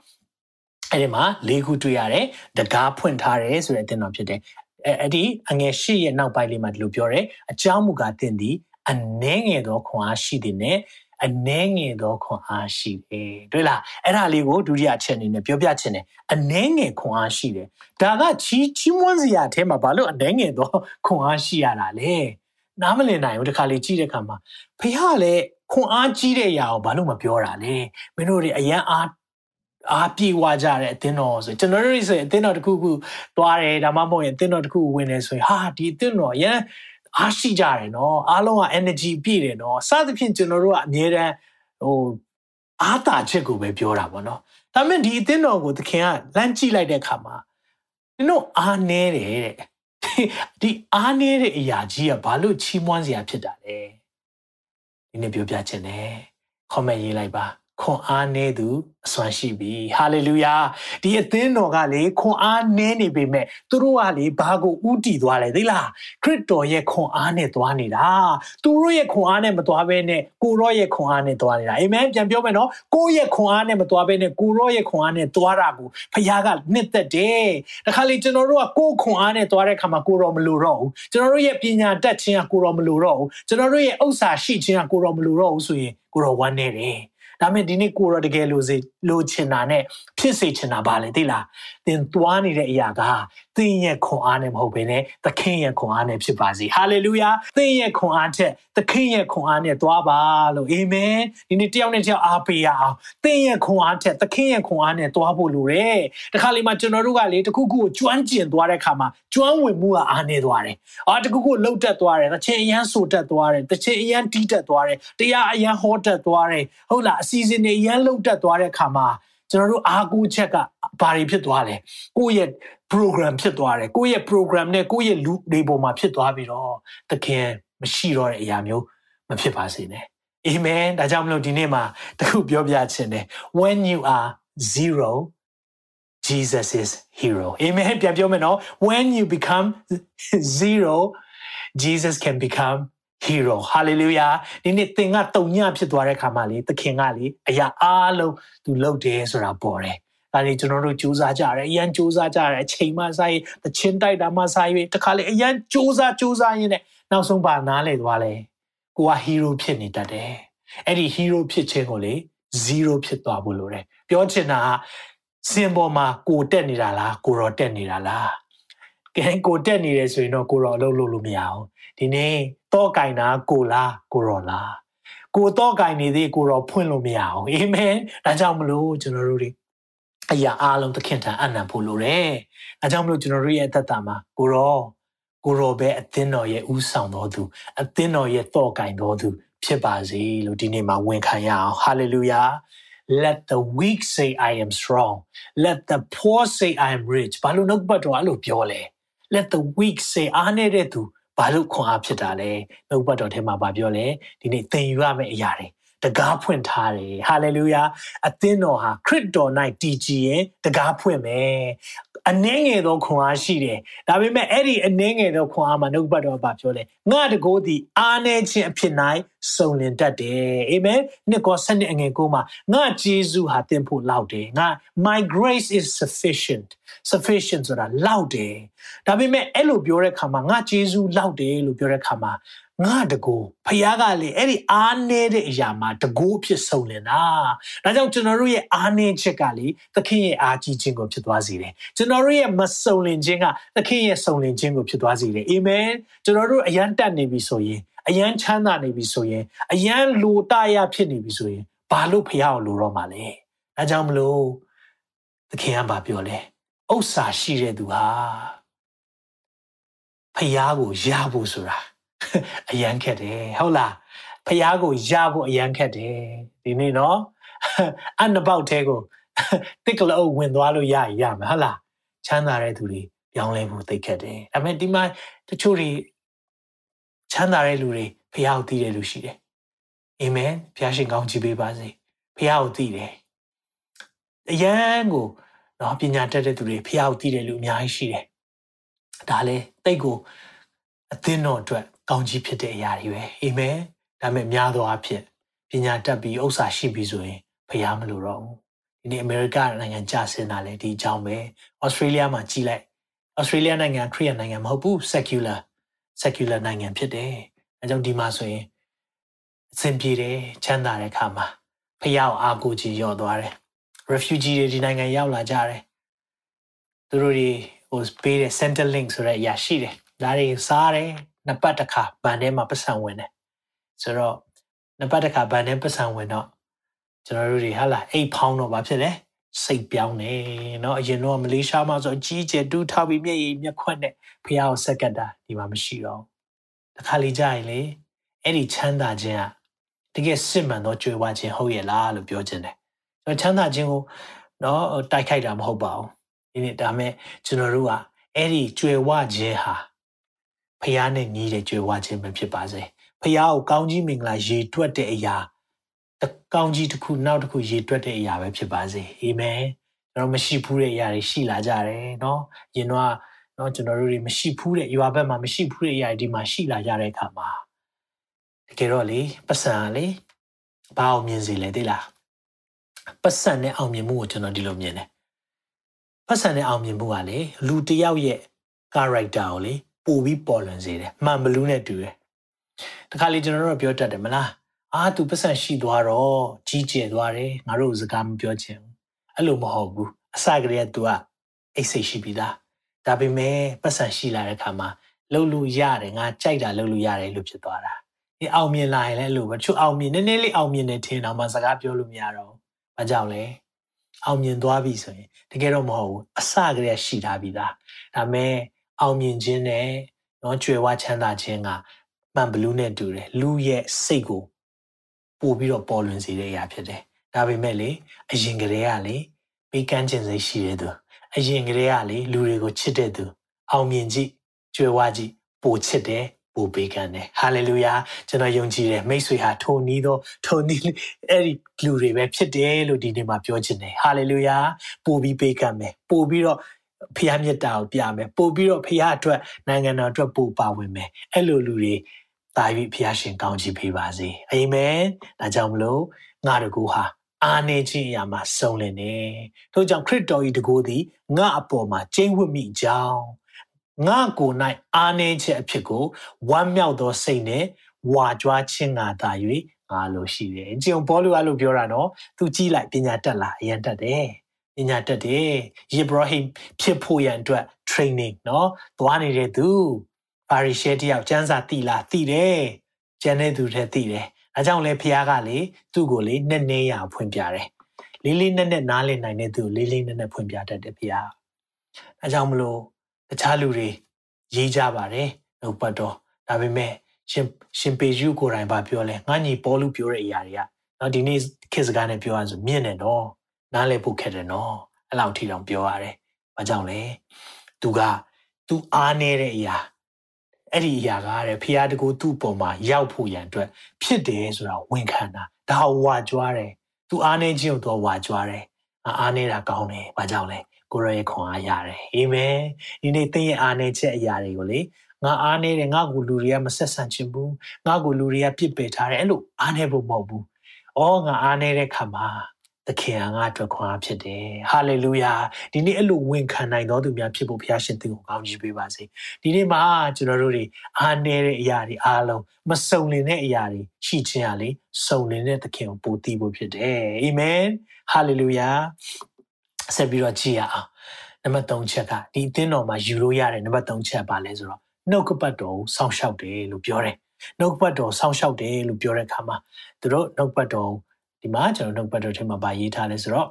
အဲ့ဒီမှာ၄ခုတွေ့ရတယ်တကားဖွင့်ထားတယ်ဆိုတဲ့အသင်းတော်ဖြစ်တယ်အဲအဲ့ဒီအငယ်၈ရဲ့နောက်ပိုင်းလေးမှာဒီလိုပြောတယ်အကြောင်းမူကားတင်သည်အနှဲငယ်သောခွန်အားရှိသည်နဲ့အနှဲငယ်သောခွန်အားရှိတယ်တွေ့လားအဲ့ဒါလေးကိုဒုတိယအချက်အနေနဲ့ပြောပြချင်တယ်အနှဲငယ်ခွန်အားရှိတယ်ဒါကချီးချီးမွမ်းစရာအထဲမှာဘာလို့အနှဲငယ်သောခွန်အားရှိရတာလဲနားမလည်နိုင်ဘူးတခါလေကြည့်တဲ့အခါမှာဖះလည်း ခွန်အားကြီးတဲ့အရာကိုဘာလို့မပြောတာလဲမင်းတို့တွေအရန်အားအားပြေဝကြတဲ့အသင်းတော်ဆိုကျွန်တော်တို့ဆိုရင်အသင်းတော်တစ်ခုခုသွားတယ်ဒါမှမဟုတ်ရင်အသင်းတော်တစ်ခုဝင်တယ်ဆိုရင်ဟာဒီအသင်းတော်ရန်အားရှိကြတယ်နော်အားလုံးက energy ပြည့်တယ်နော်စသဖြင့်ကျွန်တော်တို့ကအမြဲတမ်းဟိုအားတာချက်ကိုပဲပြောတာပေါ့နော်ဒါပေမဲ့ဒီအသင်းတော်ကိုသခင်ကလမ်းကြည့်လိုက်တဲ့အခါမှာကျွန်တော်အားနေတယ်တဲ့ဒီအားနေတဲ့အရာကြီးကဘာလို့ချီးမွမ်းစရာဖြစ်တာလဲ ဒီနေ့ပြောပြချင်တယ် comment ရေးလိုက်ပါ ခွန်အားနည်းသူအစွမ်းရှိပြီဟာလေလုယာဒီအသင်းတော်ကလေခွန်အားနည်းနေပေမဲ့သူတို့ကလေဘာကိုဥတီသွားလဲသိလားခရစ်တော်ရဲ့ခွန်အားနဲ့သွားနေတာသူတို့ရဲ့ခွန်အားနဲ့မသွားဘဲနဲ့ကိုရောရဲ့ခွန်အားနဲ့သွားနေတာအာမင်ပြန်ပြောမယ်နော်ကိုရဲ့ခွန်အားနဲ့မသွားဘဲနဲ့ကိုရောရဲ့ခွန်အားနဲ့သွားတာကိုဖခင်ကနှစ်သက်တယ်တခါလေကျွန်တော်တို့ကကိုခွန်အားနဲ့သွားတဲ့ခါမှာကိုရောမလိုတော့ဘူးကျွန်တော်တို့ရဲ့ပညာတတ်ခြင်းကကိုရောမလိုတော့ဘူးကျွန်တော်တို့ရဲ့ဥစ္စာရှိခြင်းကကိုရောမလိုတော့ဘူးဆိုရင်ကိုရောဝမ်းနေတယ် ဒါပေမဲ့ဒီနေ့ကိုရောတကယ်လို့စေလို့ချင်တာနဲ့ဖြစ်စေချင်တာပါလေသိလားသင်သွားနေတဲ့အရာကသင်ရဲ့ခွန်အားနဲ့မဟုတ်ဘဲနဲ့သခင်ရဲ့ခွန်အားနဲ့ဖြစ်ပါစေဟာလေလုယာသင်ရဲ့ခွန်အားချက်သခင်ရဲ့ခွန်အားနဲ့သွားပါလို့အာမင်ဒီနေ့တယောက်နဲ့တယောက်အားပေးရအောင်သင်ရဲ့ခွန်အားချက်သခင်ရဲ့ခွန်အားနဲ့သွားဖို့လိုတယ်တခါလေမှကျွန်တော်တို့ကလေတခုခုကိုကျွမ်းကျင်သွားတဲ့ခါမှာကျွမ်းဝင်မှုကအားနေသွားတယ်အာတခုခုလှုပ်တက်သွားတယ်တစ်ချိန်အရန်ဆိုတက်သွားတယ်တစ်ချိန်အရန်တီးတက်သွားတယ်တရားအရန်ဟောတက်သွားတယ်ဟုတ်လားအစီအစဉ်တွေအရန်လှုပ်တက်သွားတဲ့ခါမှာ ကျွန်တော်တို့အားကိုးချက်ကဘာတွေဖြစ်သွားလဲကိုယ့်ရဲ့ program ဖြစ်သွားတယ်ကိုယ့်ရဲ့ program နဲ့ကိုယ့်ရဲ့လူတွေပေါ်မှာဖြစ်သွားပြီးတော့သခင်မရှိတော့တဲ့အရာမျိုးမဖြစ်ပါစေနဲ့အာမင်ဒါကြောင့်မလို့ဒီနေ့မှာတခုပြောပြချင်တယ် when you are zero Jesus is hero amen ပြန်ပြောမယ်နော် when you become zero Jesus can become hero hallelujah ဒီနေ့သင်ကတုံညဖြစ်သွားတဲ့ခါမှာလေသခင်ကလေအရာအားလုံးသူလုပ်တယ်ဆိုတာပေါ်တယ်ဒါနေကျွန်တော်တို့စူးစမ်းကြတယ်အရန်စူးစမ်းကြတယ်အချိန်မှစားရင်တချင်းတိုက်တာမှစားရင်တခါလေအရန်စူးစမ်းစူးစမ်းရင်းနဲ့နောက်ဆုံးပါနားလေသွားလဲကိုက hero ဖြစ်နေတတ်တယ်အဲ့ဒီ hero ဖြစ်ခြင်းကိုလေ0ဖြစ်သွားဖို့လိုတယ်ပြောချင်တာကစင်ပေါ်မှာကိုတက်နေတာလားကိုရောတက်နေတာလားကဲကိုတက်နေတယ်ဆိုရင်တော့ကိုရောအလုပ်လုပ်လို့မရအောင်ဒီနေ့ တော့ကင်တာကိုလားကိုရောလားကိုတော့ကင်နေသေးကိုရောဖွင့်လို့မရအောင်အာမင်ဒါကြောင့်မလို့ကျွန်တော်တို့တွေအရာအားလုံးသခင်ထံအနံဖို့လိုတယ်။အဲကြောင့်မလို့ကျွန်တော်တို့ရဲ့အသက်တာမှာကိုရောကိုရောပဲအသင်းတော်ရဲ့ဥဆောင်တော်သူအသင်းတော်ရဲ့တော့ကင်တော်သူဖြစ်ပါစေလို့ဒီနေ့မှာဝန်ခံရအောင်။ Hallelujah let the weak say i am strong let the poor say i am rich ဘာလို့နှုတ်ပတ်တော်အဲ့လိုပြောလဲ let the weak say အားနေတဲ့သူ ဘာလို့ခွန်အားဖြစ်တာလဲနှုတ်ပတ်တော်ထဲမှာဗာပြောလဲဒီနေ့သင်ယူရမယ့်အရာတွေတကားဖွင့်ထားတယ်ဟာလေလုယာအသင်းတော်ဟာခရစ်တော်၌တည်ကြည်ရင်တကားဖွင့်မယ် အနှင်းငယ်သောခွန်အားရှိတယ်ဒါပေမဲ့အဲ့ဒီအနှင်းငယ်သောခွန်အားမှာနှုတ်ပတ်တော်ဘာပြောလဲငါတကိုးသည်အားနေခြင်းအဖြစ်၌စုံလင်တတ်တယ်အာမင်နှစ်ကောဆက်နှစ်အငယ်ကိုမှာငါဂျေဇုဟာတင်ဖို့လောက်တယ်ငါ my grace is sufficient sufficient ဆိုတာလောက်တယ်ဒါပေမဲ့အဲ့လိုပြောတဲ့ခါမှာငါဂျေဇုလောက်တယ်လို့ပြောတဲ့ခါမှာ ငါတကူဖခင်ကလေအဲ့ဒီအားနေတဲ့အရာမှာတကူအဖြစ်ဆုံးလင်တာဒါကြောင့်ကျွန်တော်တို့ရဲ့အားနေချက်ကလေသခင်ရဲ့အားကြီးခြင်းကိုဖြစ်သွားစေတယ်ကျွန်တော်တို့ရဲ့မစုံလင်ခြင်းကသခင်ရဲ့စုံလင်ခြင်းကိုဖြစ်သွားစေတယ်အာမင်ကျွန်တော်တို့အယံတက်နေပြီဆိုရင်အယံချမ်းသာနေပြီဆိုရင်အယံလိုတရဖြစ်နေပြီဆိုရင်ဘာလို့ဖခင်ကိုလိုတော့မှာလဲဒါကြောင့်မလို့သခင်ကဘာပြောလဲဥစ္စာရှိတဲ့သူဟာဖခင်ကိုရဖို့ဆိုတာ အရန်ခက်တယ်ဟုတ်လားဖះကိုရဖို့အရန်ခက်တယ်ဒီနေ့နော်အနှစ်ပေါက်သေးကိုတစ်ကလေးဝင်သွားလို့ရရမယ်ဟုတ်လားချမ်းသာတဲ့သူတွေပြောင်းလဲဖို့သိခက်တယ်ဒါပေမဲ့ဒီမှာတချို့တွေချမ်းသာတဲ့လူတွေဖះကိုသိတဲ့လူရှိတယ်အာမင်ဖះရှင်ကောင်းချီးပေးပါစေဖះကိုသိတယ်အရန်ကိုနော်ပညာတတ်တဲ့သူတွေဖះကိုသိတဲ့လူအများကြီးရှိတယ်ဒါလည်းတိတ်ကိုအသင်းတော်အတွက် ကောင်းကြီးဖြစ်တဲ့အရာတွေပဲအာမင်ဒါပေမဲ့များသောအားဖြင့်ပညာတတ်ပြီးဥစ္စာရှိပြီဆိုရင်ဖျားမလို့တော့ဘူးဒီနေ့အမေရိကနိုင်ငံကြာဆင်းတာလေဒီအကြောင်းပဲဩစတြေးလျမှာကြီးလိုက်ဩစတြေးလျနိုင်ငံခရစ်ယာန်နိုင်ငံမဟုတ်ဘူး secular secular နိုင်ငံဖြစ်တယ်အဲကြောင့်ဒီမှာဆိုရင်အဆင်ပြေတယ်ချမ်းသာတဲ့အခါမှာဖျောက်အားကိုကြီးရော့သွားတယ် refugee တွေဒီနိုင်ငံရောက်လာကြတယ်သူတို့တွေဟိုပေးတဲ့ center link ဆိုတဲ့အရာရှိတယ်ဒါတွေစားတယ် နှစ်ပတ်တစ်ခါဗန်ထဲမှာပတ်စံဝင်တယ်ဆိုတော့နှစ်ပတ်တစ်ခါဗန်ထဲပတ်စံဝင်တော့ကျွန်တော်တို့တွေဟာလာအိတ်ဖောင်းတော့ဘာဖြစ်လဲစိတ်ပြောင်းနေเนาะအရင်တော့မလေးရှားမှာဆိုအကြီးကျယ်တူးထောက်ပြီးမျက်ရည်မျက်ခွက်နဲ့ဖះကိုဆက်ကတ်တာဒီမှာမရှိတော့တခါလေကြာရင်လေအဲ့ဒီချမ်းသာခြင်းကတကယ်စစ်မှန်သောကြွယ်ဝခြင်းဟုတ်ရဲ့လားလို့ပြောခြင်းတယ်ကျွန်တော်ချမ်းသာခြင်းကိုเนาะတိုက်ခိုက်တာမဟုတ်ပါဘူးဒီနေ့ဒါမဲ့ကျွန်တော်တို့ကအဲ့ဒီကြွယ်ဝခြင်းဟာ ဖះနဲ့ညီးတဲ့ကြွယ်ဝခြင်းပဲဖြစ်ပါစေဖះကိုကောင်းကြီးမင်္ဂလာရေတွက်တဲ့အရာတကောင်းကြီးတစ်ခုနောက်တစ်ခုရေတွက်တဲ့အရာပဲဖြစ်ပါစေအာမင်ကျွန်တော်မရှိဘူးတဲ့အရာတွေရှိလာကြတယ်เนาะယင်တော့เนาะကျွန်တော်တို့တွေမရှိဘူးတဲ့ရွာဘက်မှာမရှိဘူးတဲ့အရာတွေဒီမှာရှိလာကြတဲ့အခါမှာတကယ်တော့လေပတ်စံလေဘာအောင်မြင်စီလဲသိလားပတ်စံနဲ့အောင်မြင်မှုကိုကျွန်တော်ဒီလိုမြင်တယ်ပတ်စံနဲ့အောင်မြင်မှုကလေလူတယောက်ရဲ့ character ကိုလေ ပို့ပြီးပေါ်လွင်စေတယ်မှန်ဘလူးနဲ့တူတယ်တခါလေကျွန်တော်တို့ပြောတတ်တယ်မလားအာသူပတ်စံရှိသွားတော့ကြီးကျယ်သွားတယ်ငါတို့စကားမပြောချင်ဘူးအဲ့လိုမဟုတ်ဘူးအစကတည်းက तू ကအိတ်စိတ်ရှိပြီးသားဒါပေမဲ့ပတ်စံရှိလာတဲ့အခါမှာလှုပ်လို့ရတယ်ငါကြိုက်တာလှုပ်လို့ရတယ်လို့ဖြစ်သွားတာဒီအောင်မြင်လာရင်လည်းအဲ့လိုပဲသူအောင်မြင်နည်းနည်းလေးအောင်မြင်နေထင်တော့မှစကားပြောလို့မရတော့ဘူးဘာကြောင့်လဲအောင်မြင်သွားပြီဆိုရင်တကယ်တော့မဟုတ်ဘူးအစကတည်းကရှိထားပြီးသားဒါမဲ့ အောင်မြင်ခြင်းနဲ့နော်ကြွယ်ဝချမ်းသာခြင်းကမှန်ဘလူးနဲ့တူတယ်လူရဲ့စိတ်ကိုပို့ပြီးတော့ပေါ်လွင်စေတဲ့အရာဖြစ်တယ်ဒါပေမဲ့လေအရင်ကတည်းကလေပေးကမ်းခြင်းစိတ်ရှိတဲ့သူအရင်ကတည်းကလေလူတွေကိုချစ်တဲ့သူအောင်မြင်ကြည့်ကြွယ်ဝကြည့်ပိုချစ်တယ်ပိုပေးကမ်းတယ်ဟာလေလုယာကျွန်တော်ယုံကြည်တယ်မိတ်ဆွေဟာထိုနည်းသောထိုနည်းအဲ့ဒီလူတွေပဲဖြစ်တယ်လို့ဒီနေ့မှာပြောချင်တယ်ဟာလေလုယာပိုပြီးပေးကမ်းမယ်ပိုပြီးတော့ ဖခင်မြတ်တာကိုပြမယ်ပို့ပြီးတော့ဖခင်အတွက်နိုင်ငံတော်အတွက်ပို့ပါဝင်မယ်အဲ့လိုလူတွေတာ၍ဖခင်ရှင်ကောင်းချီးပေးပါစေအာမင်ဒါကြောင့်မလို့ငါတကူဟာအာနေခြင်းအရာမှာစုံလင်နေထို့ကြောင့်ခရစ်တော်၏တကူသည်ငါအပေါ်မှာကျင်းဝတ်မိကြောင်းငါကိုယ်၌အာနေခြင်းအဖြစ်ကိုဝမ်းမြောက်သောစိတ်နဲ့ဝါကြွားခြင်းငါသာ၍ငါလိုရှိတယ်။ကျုံဘောလူအဲ့လိုပြောတာနော်။ तू ကြည့်လိုက်ပညာတက်လာအရင်တက်တယ်။ ပညာတက်တယ်။ယေဘရဟိမ်ဖြစ်ဖို့ရန်အတွက် training နော်။သွားနေတဲ့သူပါရီရှဲတယောက်စံစာတိလာတိတယ်။ကျန်တဲ့သူတွေတိတယ်။အဲကြောင့်လေဖះကလေသူ့ကိုလေနဲ့နေရဖွင့်ပြတယ်။လေးလေးနက်နက်နားလည်နိုင်တဲ့သူလေးလေးနက်နက်ဖွင့်ပြတတ်တယ်ဖះ။အဲကြောင့်မလို့တခြားလူတွေရေးကြပါတယ်နှုတ်ပတ်တော်ဒါပေမဲ့ရှင်ရှင်ပေယူကိုယ်တိုင်ဗာပြောလဲငါညီပေါ်လူပြောတဲ့အရာတွေကနော်ဒီနေ့ခေတ်စကားနဲ့ပြောရဆိုမြင့်တယ် နော်နားလည်ဖို့ခက်တယ်နော်အဲ့လောက်ထိတောင်ပြောရတယ်။ဘာကြောင့်လဲ။ तू က तू အားနေတဲ့အရာအဲ့ဒီအရာကတဲ့ဖျားတကူသူ့ပုံမှာရောက်ဖို့ရန်အတွက်ဖြစ်တယ်ဆိုတာဝန်ခံတာဒါဝါကြွားတယ်။ तू အားနေခြင်းကို तू ဝါကြွားတယ်။အားနေတာကောင်းတယ်။ဘာကြောင့်လဲ။ကိုရရဲ့ခွန်အားရတယ်။အာမင်။ဒီနေ့သင်ရဲ့အားနေချက်အရာတွေကိုလေငါအားနေတယ်ငါ့ကိုလူတွေကမဆက်ဆံချင်ဘူးငါ့ကိုလူတွေကပြစ်ပယ်ထားတယ်အဲ့လိုအားနေဖို့မဟုတ်ဘူး။အော်ငါအားနေတဲ့ခါမှာ သခင်ကငါအတွက်ခွန်အားဖြစ်တယ်။ဟာလေလုယာ။ဒီနေ့အဲ့လိုဝန်ခံနိုင်တော်သူများဖြစ်ဖို့ဘုရားရှင်သင်ကိုကောင်းချီးပေးပါစေ။ဒီနေ့မှာကျွန်တော်တို့တွေအားနေတဲ့အရာတွေအားလုံးမစုံလင်တဲ့အရာတွေရှိခြင်းဟာလေစုံလင်တဲ့သခင်ကိုပို့တည်ဖို့ဖြစ်တယ်။အာမင်။ဟာလေလုယာ။ဆက်ပြီးတော့ကြည့်ရအောင်။နံပါတ်3ချက်ကဒီအသင်းတော်မှာယူလို့ရတဲ့နံပါတ်3ချက်ပါလဲဆိုတော့နှုတ်ကပတ်တော်ကိုစောင့်ရှောက်တယ်လို့ပြောတယ်။နှုတ်ပတ်တော်စောင့်ရှောက်တယ်လို့ပြောတဲ့အခါမှာသူတို့နှုတ်ပတ်တော် ဒီမှာကျွန်တော်နှုတ်ပတ်တော်ထဲမှာဗာရေးထားလဲဆိုတော့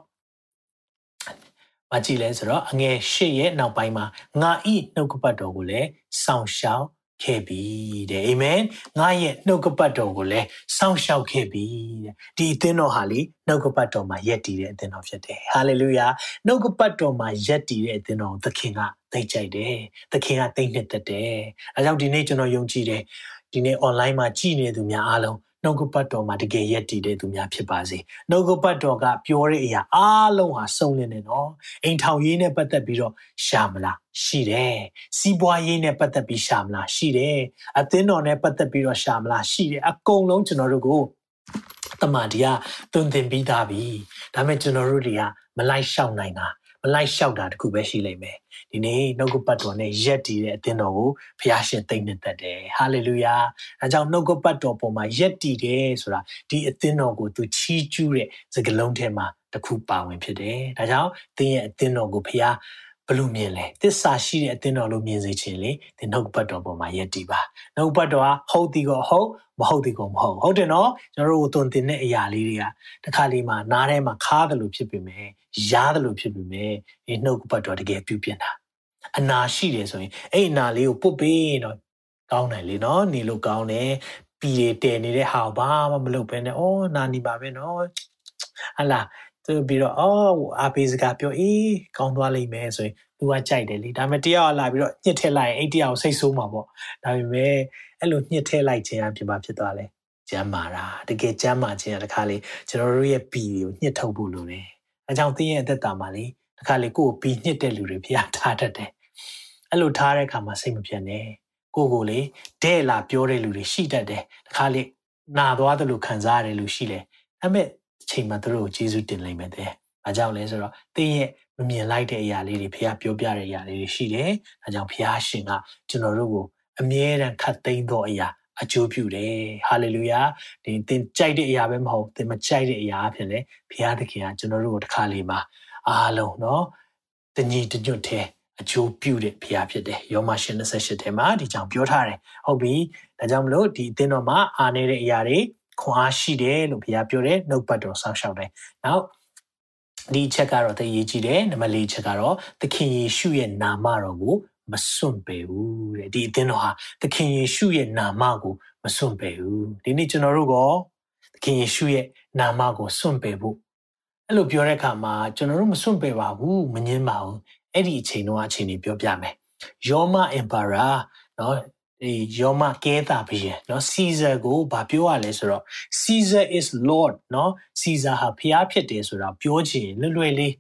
မကြည့်လဲဆိုတော့အငယ်၈ရဲ့နောက်ပိုင်းမှာငါဤနှုတ်ကပတ်တော်ကိုလည်းစောင့်ရှောက်ခဲ့ပြီတဲ့အာမင်ငါရဲ့နှုတ်ကပတ်တော်ကိုလည်းစောင့်ရှောက်ခဲ့ပြီတဲ့ဒီအသင်းတော်ဟာလေနှုတ်ကပတ်တော်မှာယက်တည်တဲ့အသင်းတော်ဖြစ်တယ်ဟာလေလုယာနှုတ်ကပတ်တော်မှာယက်တည်တဲ့အသင်းတော်ကိုသခင်ကသိကြိုက်တယ်သခင်ကသိနှစ်သက်တယ်အဲကြောင့်ဒီနေ့ကျွန်တော်ယုံကြည်တယ်ဒီနေ့ online မှာကြည်နေသူများအားလုံး နှုတ်ကပတ်တော်မှာတကယ်ရည်တည်တဲ့သူများဖြစ်ပါစေနှုတ်ကပတ်တော်ကပြောတဲ့အရာအားလုံးဟာစုံလင်နေနော်အိမ်ထောင်ရေးနဲ့ပတ်သက်ပြီးတော့ရှာမလားရှိတယ်စီးပွားရေးနဲ့ပတ်သက်ပြီးရှာမလားရှိတယ်အသင်းတော်နဲ့ပတ်သက်ပြီးတော့ရှာမလားရှိတယ်အကုန်လုံးကျွန်တော်တို့ကိုတမန်ဒီကသွန်သင်ပြီးသားပြီဒါပေမဲ့ကျွန်တော်တို့တွေကမလိုက်လျှောက်နိုင်တာ မလိုက်လျှောက်တာတခုပဲရှိလိမ့်မယ်ဒီနေ့နှုတ်ကပတ်တော်နဲ့ရက်တည်တဲ့အသင်းတော်ကိုဖခင်ရှင်သိမ့်နေတတ်တယ်ဟာလေလုယာအဲကြောင့်နှုတ်ကပတ်တော်ပေါ်မှာရက်တည်တယ်ဆိုတာဒီအသင်းတော်ကိုသူချီးကျူးတဲ့စကားလုံးထဲမှာတခုပါဝင်ဖြစ်တယ်ဒါကြောင့်သင်ရဲ့အသင်းတော်ကိုဖခင် ဘလို့မြင်လဲသစ္စာရှိတဲ့အသင်းတော်လို့မြင်စေခြင်းလေဒီနှုတ်ပတ်တော်ပေါ်မှာယက်တည်ပါနှုတ်ပတ်တော်ကဟုတ်ဒီကောဟုတ်မဟုတ်ဒီကောမဟုတ်ဟုတ်တယ်နော်ကျွန်တော်တို့သွန်သင်တဲ့အရာလေးတွေကတခါလေးမှာနားထဲမှာခါတယ်လို့ဖြစ်ပေမဲ့ရားတယ်လို့ဖြစ်ပေမဲ့ဒီနှုတ်ပတ်တော်တကယ်ပြုပြင်တာအနာရှိတယ်ဆိုရင်အဲ့အနာလေးကိုပုတ်ပေးတော့ကောင်းတယ်လေနော်နေလို့ကောင်းတယ်ပြည်တယ်တဲနေတဲ့ဟာဘာမှမလုပ်ဘဲနဲ့အော်နာနေပါပဲနော်ဟလာ သူပြီးတော့အော်အာပေးစကားပြောအေးကောင်းသွားလိမ့်မယ်ဆိုရင်သူကကြိုက်တယ်လေဒါပေမဲ့တယောက်လာပြီးတော့ညှစ်ထည့်လိုက်ရင်အဲ့တယောက်စိတ်ဆိုးမှာပေါ့ဒါပေမဲ့အဲ့လိုညှစ်ထည့်လိုက်ခြင်းအဖြစ်မှာဖြစ်သွားလဲကျမ်းမာတာတကယ်ကျမ်းမာခြင်းကတခါလေကျွန်တော်တို့ရဲ့ပီကိုညှစ်ထုတ်ဖို့လိုတယ်အဲကြောင့်သင်ရဲ့အသက်တာမှာလေတခါလေကိုယ်ကိုပီညှစ်တဲ့လူတွေဖျားထားတတ်တယ်အဲ့လိုထားတဲ့အခါမှာစိတ်မပြတ်နဲ့ကိုကိုလေတဲ့လာပြောတဲ့လူတွေရှိတတ်တယ်တခါလေနာသွားတယ်လို့ခံစားရတယ်လို့ရှိတယ်ဒါပေမဲ့အ ချိန်မှာသူတို့ကိုယေရှုတင်လိမ့်မယ်တဲ့။ဒါကြောင့်လဲဆိုတော့သင်ရဲ့မမြင်လိုက်တဲ့အရာလေးတွေဖခင်ပြောပြတဲ့အရာလေးတွေရှိတယ်။ဒါကြောင့်ဖခင်ရှင်ကကျွန်တော်တို့ကိုအမြဲတမ်းခတ်သိမ်းသောအရာအကျိုးပြုတယ်။ဟာလေလုယာ။ဒီသင်ကြိုက်တဲ့အရာပဲမဟုတ်သင်မကြိုက်တဲ့အရာအဖြစ်လဲဖခင်သခင်ကကျွန်တော်တို့ကိုတစ်ခါလေမှာအားလုံးနော်တညီတညွတ်တဲ့အကျိုးပြုတဲ့ဖရားဖြစ်တယ်။ယောမရှင်28ထဲမှာဒီကြောင်ပြောထားတယ်။ဟုတ်ပြီ။ဒါကြောင့်မလို့ဒီအသင်းတော်မှာအားနေတဲ့အရာတွေ ခွန်အားရှိတယ်လို့ဘုရားပြောတယ်နှုတ်ပတ်တော်ဆောက်ရှောက်တယ်။နောက်ဒီချက်ကတော့တည်ကြည်တယ်နံပါတ်၄ချက်ကတော့သခင်ယေရှုရဲ့နာမတော်ကိုမစွန့်ပေဘူးတဲ့ဒီအသင်းတော်ဟာသခင်ယေရှုရဲ့နာမကိုမစွန့်ပေဘူးဒီနေ့ကျွန်တော်တို့ကသခင်ယေရှုရဲ့နာမကိုစွန့်ပေဖို့အဲ့လိုပြောတဲ့အခါမှာကျွန်တော်တို့မစွန့်ပေပါဘူးမငင်းပါဘူးအဲ့ဒီအချိန်တော့အချိန်ကြီးပြောပြမယ်ယောမအင်ပါရာနော် ဒီယောမကဲတာဘုရင်เนาะ Caesar ကိုဘာပြောရလဲဆိုတော့ Caesar is Lord เนาะ Caesar ဟာဖျားဖြစ်တယ်ဆိုတာပြောချင်လွယ်လွယ်လေး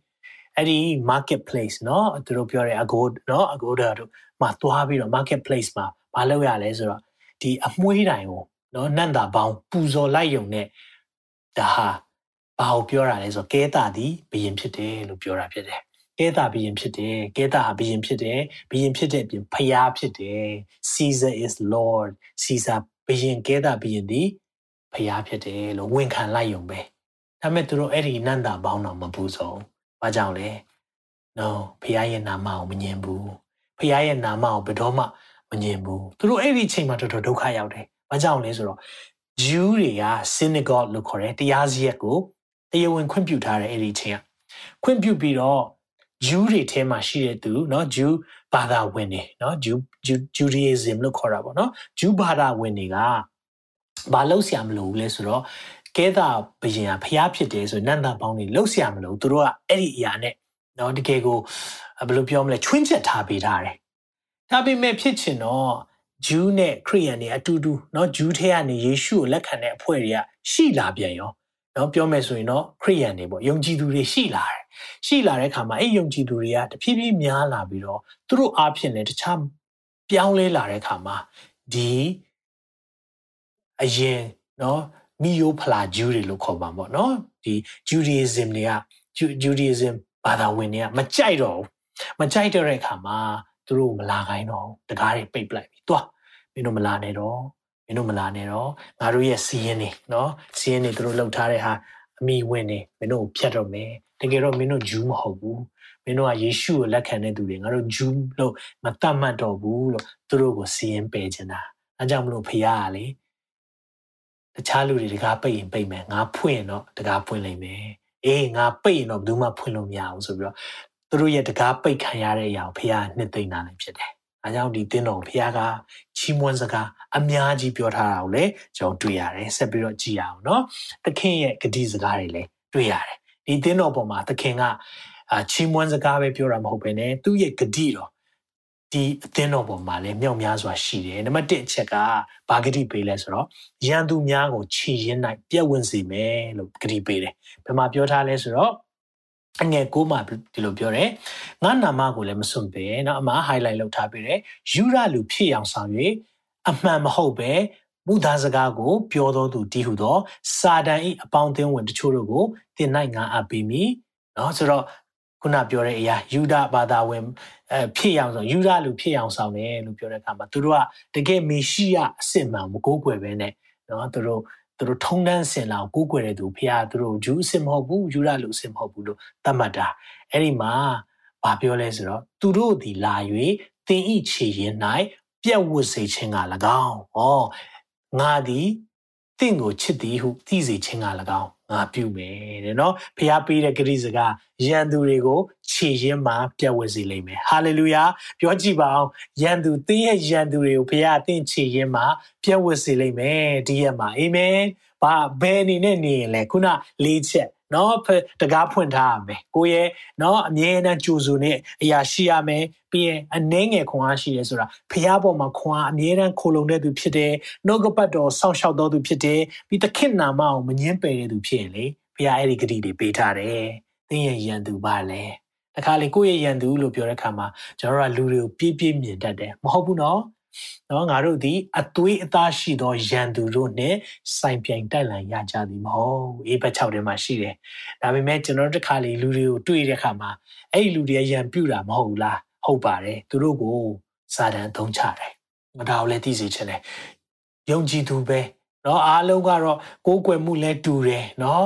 အဲ့ဒီ marketplace เนาะသူတို့ပြောတယ် Agoda เนาะ Agoda တို့မှာသွားပြီးတော့ marketplace မှာဘာလုပ်ရလဲဆိုတော့ဒီအမွှေးတိုင်ကိုเนาะနန့်တာပေါင်းပူဇော်လိုက်ရုံနဲ့ဒါဟာဘာကိုပြောတာလဲဆိုတော့ကဲတာသည်ဘုရင်ဖြစ်တယ်လို့ပြောတာဖြစ်တယ် ကဲတာဘုရင်ဖြစ်တယ်ကဲတာဟာဘုရင်ဖြစ်တယ်ဘုရင်ဖြစ်တဲ့အပြင်ဖျားဖြစ်တယ် Caesar is Lord Caesar ဘုရင်ကဲတာဘုရင်ဒီဖျားဖြစ်တယ်လို့ဝန်ခံလိုက်ရုံပဲဒါပေမဲ့သူတို့အဲ့ဒီနန္တာဘောင်းတော်မပူဆုံးဘာကြောင့်လဲ no ဖျားရဲ့နာမကိုမငြင်းဘူးဖျားရဲ့နာမကိုဘယ်တော့မှမငြင်းဘူးသူတို့အဲ့ဒီအချိန်မှာတော်တော်ဒုက္ခရောက်တယ်ဘာကြောင့်လဲဆိုတော့ Jew တွေက synagogue လို့ခေါ်တယ်တရားစရက်ကိုတရားဝင်ခွင့်ပြုထားတယ်အဲ့ဒီအချိန်ကခွင့်ပြုပြီးတော့ ဂျူးတွေထဲမှာရှိတဲ့သူเนาะဂျူးဘာသာဝင်တွေเนาะဂျူးဂျူဒီယဇမ်လို့ခေါ်တာပေါ့เนาะဂျူးဘာသာဝင်တွေကဘာလို့ဆရာမလို့လဲဆိုတော့ကဲတာဘယင်ကဖျားဖြစ်တယ်ဆိုနန္ဒပေါင်းတွေလှုပ်ဆရာမလို့သူတို့ကအဲ့ဒီအရာနဲ့เนาะတကယ်ကိုဘယ်လိုပြောမလဲချွင်းချက်ထားပေးထားတယ်ဒါပေမဲ့ဖြစ်ချင်တော့ဂျူးနဲ့ခရိယန်တွေအတူတူเนาะဂျူးထဲကနေယေရှုကိုလက်ခံတဲ့အဖွဲ့တွေကရှိလာပြန်ရော နော်ပြောမယ်ဆိုရင်တော့ခရိယန်တွေပေါ့ယုံကြည်သူတွေရှိလာတယ်ရှိလာတဲ့အခါမှာအဲ့ယုံကြည်သူတွေကတဖြည်းဖြည်းများလာပြီးတော့သူတို့အားဖြင့်လည်းတခြားပြောင်းလဲလာတဲ့အခါမှာဒီအရင်နော်မီယိုဖလာဂျူးတွေလို့ခေါ်ပါပေါ့နော်ဒီဂျူဒီယဇမ်တွေကဂျူဒီယဇမ်ဘာသာဝင်တွေကမကြိုက်တော့ဘူးမကြိုက်တဲ့အခါမှာသူတို့မလာခိုင်းတော့ဘူးတကားတွေပိတ်ပလိုက်ပြီ။သွားမင်းတို့မလာနဲ့တော့ င်းတို့မလာနဲ့တော့ငါတို့ရဲ့စီးရင်နေနော်စီးရင်နေသူတို့လှုပ်ထားတဲ့ဟာအမိဝင်နေမင်းတို့ဖြတ်တော့မယ်တကယ်တော့မင်းတို့ဂျူးမဟုတ်ဘူးမင်းတို့ကယေရှုကိုလက်ခံတဲ့သူတွေငါတို့ဂျူးလို့မတတ်မှတ်တော့ဘူးလို့သူတို့ကိုစီရင်ပယ်ချင်တာအဲကြောင့်မလို့ဖရားကလေတခြားလူတွေတကားပိတ်ရင်ပိတ်မယ်ငါဖွင့်ရင်တော့တကားဖွင့်လိုက်မယ်အေးငါပိတ်ရင်တော့ဘယ်သူမှဖွင့်လို့မရဘူးဆိုပြီးတော့သူတို့ရဲ့တကားပိတ်ခံရတဲ့အရာကိုဖရားနှစ်သိမ့်တာလည်းဖြစ်တယ် ။အားကြောင့်ဒီတင်းတော်ဖခင်ကချီးမွမ်းစကားအများကြီးပြောထားတာကိုလည်းကျွန်တော်တွေ့ရတယ်။ဆက်ပြီးတော့ကြည်ရအောင်နော်။သခင်ရဲ့ဂတိစကားတွေလည်းတွေ့ရတယ်။ဒီတင်းတော်ပေါ်မှာသခင်ကချီးမွမ်းစကားပဲပြောတာမဟုတ်ဘဲနဲ့သူ့ရဲ့ဂတိတော်ဒီအသင်းတော်ပေါ်မှာလည်းမြောက်များစွာရှိတယ်။နံပါတ်1အချက်ကဘာဂတိပေးလဲဆိုတော့ရန်သူများကိုခြေရင်း၌ပြက်ဝင်စေမယ်လို့ဂတိပေးတယ်။ဘယ်မှာပြောထားလဲဆိုတော့ အငယ်ကိုမှဒီလိုပြောတယ်ငါနာမကိုလည်းမစွန့်ပဲเนาะအမ highlight လုပ်ထားပေးတယ်ယူရလူဖြစ်အောင်ဆောင်၍အမှန်မဟုတ်ပဲ မူသားစကားကိုပြောတော်သူတည်ဟုသောစာတန်၏အပေါင်းအသင်းဝင်တချို့တို့ကိုတင်နိုင်ငါအပ်ပြီးပြီเนาะဆိုတော့ခုနပြောတဲ့အရာယူဒဘာသာဝင်အဲဖြစ်အောင်ဆိုယူဒလူဖြစ်အောင်ဆောင်တယ်လို့ပြောတဲ့အခါမှာသူတို့ကတကယ်မေရှိယအစစ်မှန်မကိုးကွယ်ပဲနဲ့เนาะသူတို့ သူတို့ထုံတန်းစင်လာကိုးကွယ်တဲ့သူဖះသူတို့ဂျူးအစစ်မဟုတ်ဘူးယူဒလူအစစ်မဟုတ်ဘူးလို့သတ်မှတ်တာအဲ့ဒီမှာဘာပြောလဲဆိုတော့သူတို့ဒီလာ၍တင်ဤခြေရင်၌ပြက်ဝတ်စေခြင်းက၎င်းဩငါသည်တင့်ကိုချစ်သည်ဟုသိစေခြင်းက၎င်း ငါပြုမယ်တဲ့နော်ဖះပေးတဲ့ဂရိစကားယန်သူတွေကိုခြေရင်းမှာပြတ်ဝစေလိမ့်မယ်ဟာလေလုယာပြောကြည့်ပါအောင်ယန်သူတင်းရဲ့ယန်သူတွေကိုဖះအသင်ခြေရင်းမှာပြတ်ဝစေလိမ့်မယ်ဒီရက်မှာအာမင်ဘာဘယ်အနေနဲ့နေရင်လဲခုနလေးချက် နော်တကားဖွင့်ထားရမယ်ကိုရဲ့နော်အမြဲတမ်းကြိုဆိုနေအရာရှိရမယ်ပြီးရင်အနှဲငယ်ခွန်အားရှိရဲဆိုတာဖះပေါ်မှာခွန်အားအမြဲတမ်းခိုလုံတဲ့သူဖြစ်တယ်နှုတ်ကပတ်တော်စောင့်ရှောက်တော်သူဖြစ်တယ်ပြီးသခင်နာမအောင်မငင်းပယ်တဲ့သူဖြစ်ရင်လေဖះအဲ့ဒီဂတိတွေပေးထားတယ်သင်ရဲ့ယံသူပါလဲတခါလေကိုယ့်ရဲ့ယံသူလို့ပြောတဲ့အခါမှာကျွန်တော်တို့ကလူတွေကိုပြည့်ပြည့်မြင်တတ်တယ်မဟုတ်ဘူးနော် နော်ငါတို့ဒီအသွေးအသားရှိသောယန်သူတို့နဲ့စိုင်ပြိုင်တိုက်လန်ရကြသည်မဟုတ်အေးဘက်6ထဲမှာရှိတယ်ဒါပေမဲ့ကျွန်တော်တို့တစ်ခါလေလူတွေကိုတွေ့တဲ့အခါမှာအဲ့ဒီလူတွေယန်ပြူတာမဟုတ်ဘူးလားဟုတ်ပါတယ်သူတို့ကိုစာတန်သုံးချတယ်မတော်လည်းသိစေချင်တယ်ယုံကြည်သူပဲနော်အားလုံးကတော့ကိုးကွယ်မှုလည်းတူတယ်နော်